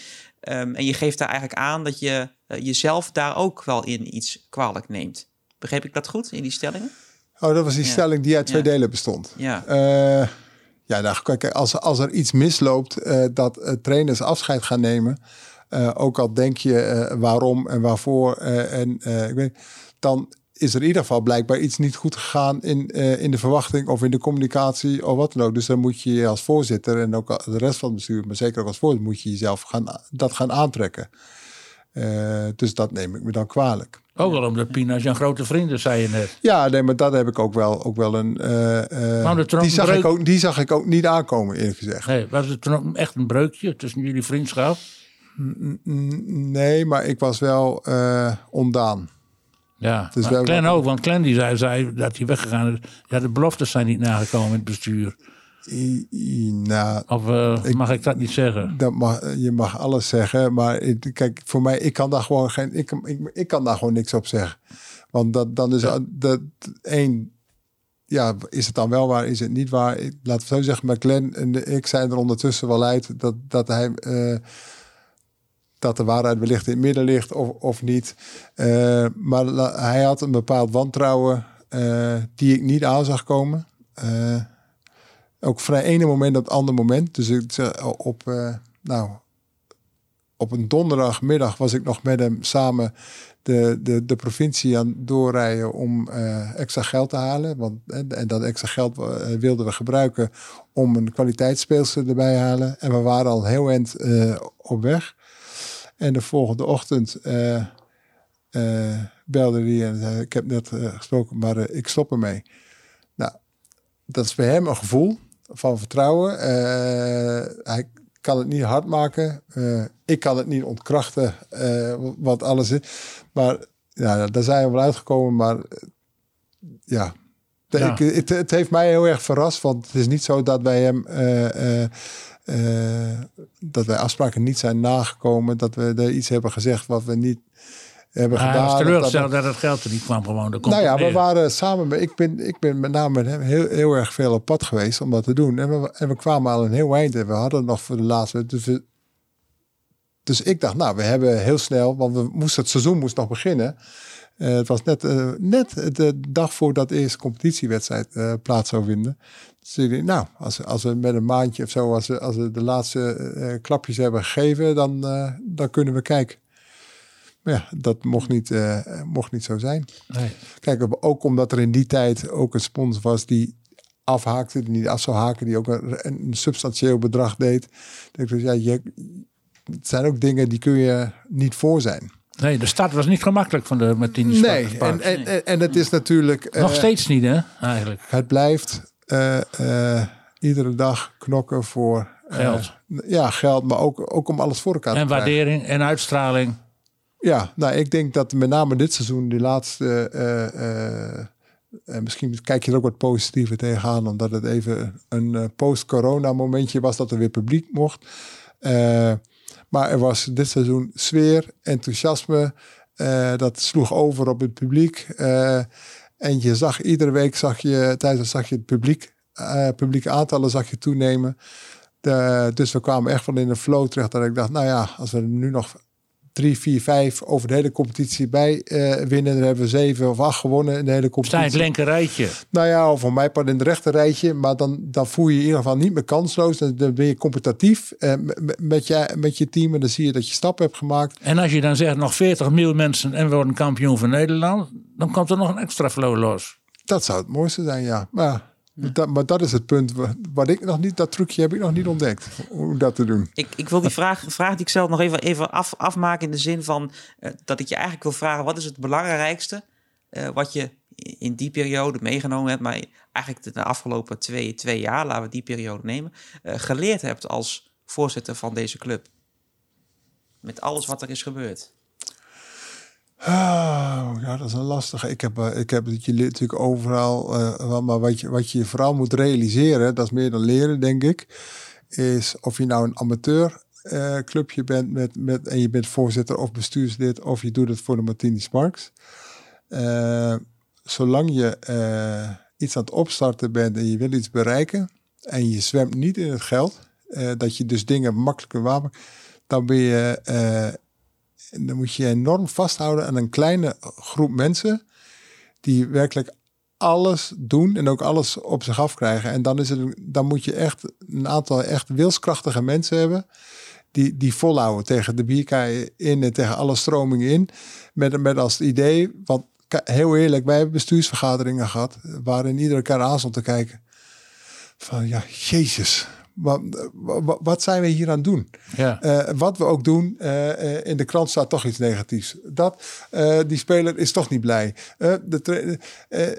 Um, en je geeft daar eigenlijk aan dat je jezelf daar ook wel in iets kwalijk neemt. Begreep ik dat goed in die stellingen? Oh, dat was die ja. stelling die uit twee ja. delen bestond. Ja. ja, nou, kijk, als, als er iets misloopt, dat trainers afscheid gaan nemen, ook al denk je waarom en waarvoor, en ik weet, dan is er in ieder geval blijkbaar iets niet goed gegaan in, uh, in de verwachting of in de communicatie of wat dan ook. Dus dan moet je als voorzitter en ook de rest van het bestuur, maar zeker ook als voorzitter, moet je jezelf gaan, dat gaan aantrekken. Uh, dus dat neem ik me dan kwalijk. Ook wel omdat Pina's een grote vrienden, zei je net. Ja, nee, maar dat heb ik ook wel, ook wel een. Uh, die, zag ik ook, die zag ik ook niet aankomen, eerlijk gezegd. Nee, was het toen echt een breukje tussen jullie vriendschap? Nee, maar ik was wel ondaan. Ja, dus maar Glenn ook, want Glenn die zei, zei dat hij weggegaan is. Ja, de beloftes zijn niet nagekomen in het bestuur. I, I, nou, of uh, ik, mag ik dat niet zeggen? Dat mag, je mag alles zeggen, maar ik, kijk, voor mij, ik kan daar gewoon geen, ik, ik, ik kan daar gewoon niks op zeggen. Want dat, dan is ja. dat één, ja, is het dan wel waar, is het niet waar? Ik, laat het zo zeggen, maar Glenn en ik zijn er ondertussen wel uit dat, dat hij... Uh, dat de waarheid wellicht in het midden ligt of, of niet. Uh, maar hij had een bepaald wantrouwen die ik niet aan zag komen. ook vrij ene moment het andere moment. Dus ik, op, nou, op een donderdagmiddag was ik nog met hem samen de, de, de provincie aan doorrijden om uh, extra geld te halen. Want, en dat extra geld uh, wilden we gebruiken om een kwaliteitsspeelster erbij te halen. En we waren al heel eind uh, op weg. En de volgende ochtend belde hij en zei: Ik heb net gesproken, maar ik stop ermee. Nou, dat is bij hem een gevoel van vertrouwen. hij kan het niet hard maken. Uh, ik kan het niet ontkrachten, uh, wat alles is. Maar ja, daar zijn we wel uitgekomen. Maar uh, ja, ja. Ik, het, het, heeft mij heel erg verrast. Want het is niet zo dat wij hem... dat wij afspraken niet zijn nagekomen. Dat we er iets hebben gezegd wat we niet hebben ah, gedaan. Hij was teleurgesteld dat, dat, het geld er niet kwam gewoon. Nou ja, we waren samen met, ik ben, ik ben met name met hem heel, heel erg veel op pad geweest om dat te doen. En we, en we kwamen al een heel eind en we hadden nog voor de laatste. Dus, dus ik dacht, nou, we hebben heel snel, want we moesten, het seizoen moest nog beginnen. Uh, het was net, uh, net de dag voordat de eerste competitiewedstrijd uh, plaats zou vinden. Dus nou, als, als we met een maandje of zo, als we, als we de laatste klapjes hebben gegeven, dan, dan kunnen we kijken. Maar ja, dat mocht niet, uh, mocht niet zo zijn. Nee. Kijk, ook omdat er in die tijd ook een sponsor was die afhaakte, die niet af zou haken, die ook een, een substantieel bedrag deed. Dus ja, je, het zijn ook dingen die kun je niet voor zijn. Nee, de start was niet gemakkelijk van de Martini Nee, en, en, en, en, het is natuurlijk... Nog uh, steeds niet, hè, eigenlijk. Het blijft iedere dag knokken voor... Geld. ja, geld, maar ook, ook om alles voor elkaar en te krijgen. En waardering en uitstraling. Ja, nou, ik denk dat met name dit seizoen, die laatste. Uh, uh, misschien kijk je er ook wat positiever tegenaan, omdat het even een post-corona momentje was dat er weer publiek mocht. maar er was dit seizoen sfeer, enthousiasme. dat sloeg over op het publiek. En je zag iedere week, zag je, tijdens zag je het publiek, publieke aantallen zag je toenemen. De, dus we kwamen echt van in een flow terecht dat ik dacht, nou ja, als we nu nog drie, vier, vijf over de hele competitie bij uh, winnen. Dan hebben we zeven of acht gewonnen in de hele competitie. Sta het linker rijtje. Nou ja, of voor mij part in het rechter rijtje. Maar dan, dan voel je je in ieder geval niet meer kansloos. Dan, dan ben je competitief uh, met, je, met je team. En dan zie je dat je stappen hebt gemaakt. En als je dan zegt nog 40 miljoen mensen en we worden kampioen van Nederland. Dan komt er nog een extra flow los. Dat zou het mooiste zijn, ja. Maar maar dat is het punt wat ik nog niet, dat trucje heb ik nog niet ontdekt. Hoe dat te doen. Ik, ik wil die vraag, vraag die ik zelf nog even, even af, afmaken in de zin van uh, dat ik je eigenlijk wil vragen: wat is het belangrijkste uh, wat je in die periode meegenomen hebt, maar eigenlijk de afgelopen twee, twee jaar, laten we die periode nemen, uh, geleerd hebt als voorzitter van deze club? Met alles wat er is gebeurd. Oh, ja, dat is een lastige. Ik heb, uh, ik heb het je natuurlijk overal. Uh, maar wat je, wat je vooral moet realiseren, dat is meer dan leren, denk ik. Is of je nou een amateur uh, clubje bent met, met, en je bent voorzitter of bestuurslid, of je doet het voor de Martini Sparks. zolang je iets aan het opstarten bent en je wil iets bereiken en je zwemt niet in het geld, dat je dus dingen makkelijker wapen, dan ben je en dan moet je enorm vasthouden aan een kleine groep mensen die werkelijk alles doen en ook alles op zich afkrijgen. En dan, is het, dan moet je echt een aantal echt wilskrachtige mensen hebben. Die, die volhouden tegen de bierkaai in en tegen alle stromingen in. Met, met als idee, want heel eerlijk, wij hebben bestuursvergaderingen gehad. waarin iedere keer aan te kijken. Van ja, Jezus, wat, wat, zijn we hier aan het doen? Ja. Uh, wat we ook doen, uh, in de krant staat toch iets negatiefs. Dat, uh, die speler is toch niet blij. De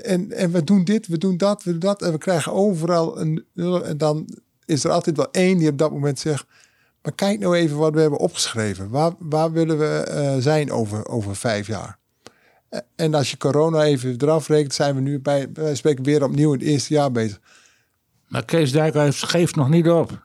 en, en we doen dit, we doen dat, we doen dat. En we krijgen overal een. En dan is er altijd wel één die op dat moment zegt. Maar kijk nou even wat we hebben opgeschreven. Waar, waar willen we zijn over, over vijf jaar? En als je corona even eraf rekent, zijn we nu bij, wij spreken weer opnieuw in het eerste jaar bezig. Maar Kees Dijkhuis geeft nog niet op.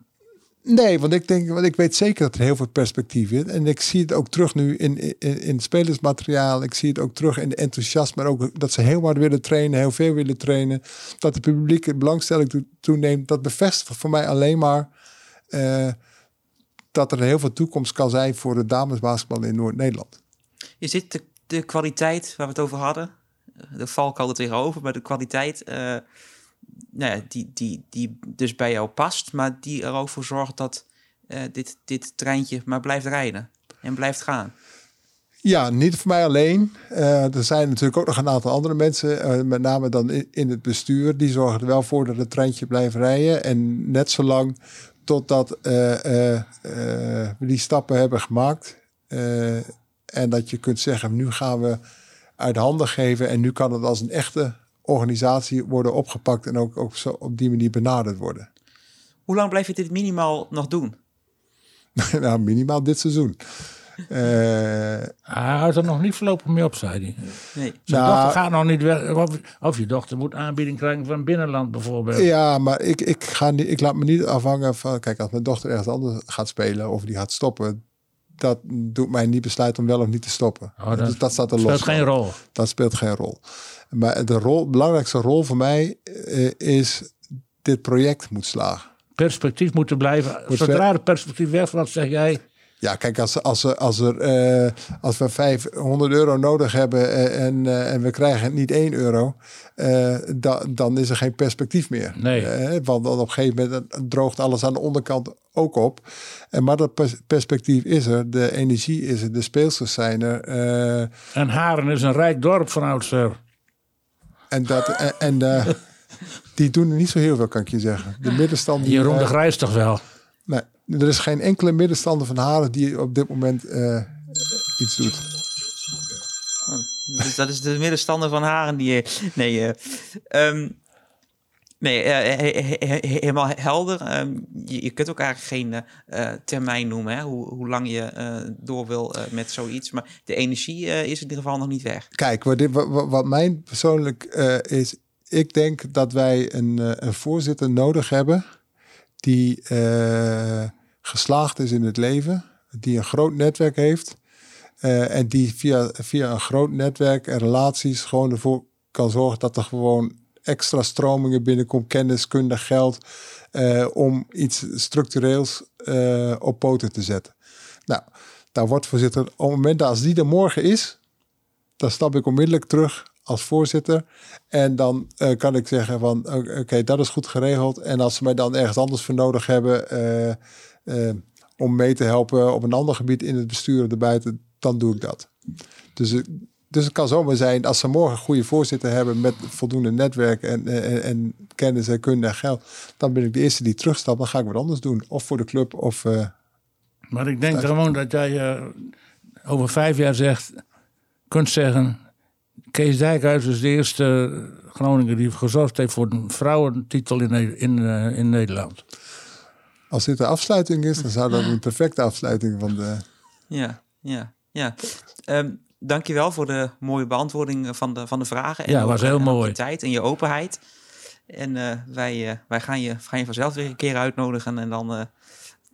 Nee, want ik denk, want ik weet zeker dat er heel veel perspectief is. En ik zie het ook terug nu in, in, in het spelersmateriaal. Ik zie het ook terug in de enthousiasme. Maar ook dat ze heel hard willen trainen, heel veel willen trainen. Dat de publieke belangstelling toeneemt. Dat bevestigt voor mij alleen maar uh, dat er heel veel toekomst kan zijn voor de damesbasketbal in Noord-Nederland. Je ziet de, de kwaliteit waar we het over hadden. de valkuil er tegenover, maar de kwaliteit nou ja, die, die, die dus bij jou past, maar die er ook voor zorgt dat dit, dit treintje maar blijft rijden en blijft gaan. Ja, niet voor mij alleen. er zijn natuurlijk ook nog een aantal andere mensen, met name dan in, het bestuur, die zorgen er wel voor dat het treintje blijft rijden. En net zolang totdat we die stappen hebben gemaakt. en dat je kunt zeggen, nu gaan we uit handen geven. En nu kan het als een echte organisatie worden opgepakt en ook, ook zo op die manier benaderd worden. Hoe lang blijf je dit minimaal nog doen? (laughs) nou, minimaal dit seizoen. Uh, hij houdt er nog niet voorlopig mee op, zei hij. Nee. Zijn nou, dochter gaat nog niet weg. Of, of, je dochter moet aanbieding krijgen van binnenland bijvoorbeeld. Ja, maar ik, ik, ga niet, ik laat me niet afhangen van... Kijk, als mijn dochter ergens anders gaat spelen of die gaat stoppen dat doet mij niet besluiten om wel of niet te stoppen. Oh, dat, dat staat er los. speelt geen rol. Dat speelt geen rol. Maar de rol, belangrijkste rol voor mij uh, is dit project moet slagen. Perspectief moeten blijven. Zodra het perspectief weg, wat zeg jij? Ja, kijk, als, als, als, er, uh, als we 500 euro nodig hebben eh, en, uh, en we krijgen niet 1 euro, da, dan is er geen perspectief meer. Nee. want op een gegeven moment droogt alles aan de onderkant ook op. En, maar dat perspectief is er, de energie is er, de speelsters zijn er. en Haren is een rijk dorp van oudsher. En, dat, en, en (laughs) die doen er niet zo heel veel, kan ik je zeggen. De middenstand. Jeroen de Grijs toch wel? Nee, er is geen enkele middenstander van Haren die op dit moment uh, iets doet. Oh, dus dat is de middenstander van Haren die. Nee, uh, um, nee uh, helemaal helder. Um, je, je, kunt ook eigenlijk geen termijn noemen, hè, hoe, hoe lang je door wil met zoiets. Maar de energie is in ieder geval nog niet weg. Kijk, wat, dit, wat, wat mijn persoonlijk is, ik denk dat wij een, een voorzitter nodig hebben die uh, geslaagd is in het leven, die een groot netwerk heeft uh, en die via, via een groot netwerk en relaties gewoon ervoor kan zorgen dat er gewoon extra stromingen binnenkomt, kennis, kunde, geld, uh, om iets structureels op poten te zetten. Nou, daar wordt voorzitter, op het moment dat als die er morgen is, dan stap ik onmiddellijk terug als voorzitter. En dan uh, kan ik zeggen van oké, dat is goed geregeld. En als ze mij dan ergens anders voor nodig hebben uh, uh, om mee te helpen op een ander gebied in het bestuur erbuiten, dan doe ik dat. Dus, dus het kan zomaar zijn als ze morgen een goede voorzitter hebben met voldoende netwerk en, en, en kennis en kunde en geld, dan ben ik de eerste die terugstapt. Dan ga ik wat anders doen. Of voor de club of. maar ik denk gewoon dat jij over vijf jaar zegt, kunt zeggen Kees Dijkhuis is de eerste Groninger die gezorgd heeft voor een vrouwentitel in, in, uh, in Nederland. Als dit de afsluiting is, dan zou dat een perfecte afsluiting van de. Ja, ja, ja. Um, dankjewel voor de mooie beantwoording van de, van de vragen. En ja, was heel mooi. Je tijd en je openheid. En uh, wij, uh, wij gaan, je, gaan je vanzelf weer een keer uitnodigen. En dan uh,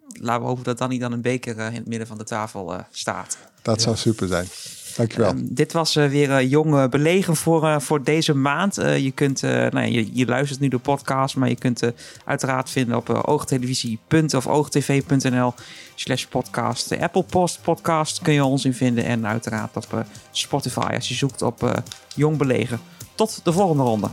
laten we hopen dat Danny dan een beker in het midden van de tafel staat. Dat ja. zou super zijn. Dankjewel. Um, dit was uh, weer uh, Jong Belegen voor, voor deze maand. je, kunt, nou, je, je, luistert nu de podcast, maar je kunt uiteraard vinden op oogtelevisie.of oogtv.nl slash podcast. De Apple Post podcast kun je ons in vinden en uiteraard op Spotify als je zoekt op Jong Belegen. Tot de volgende ronde.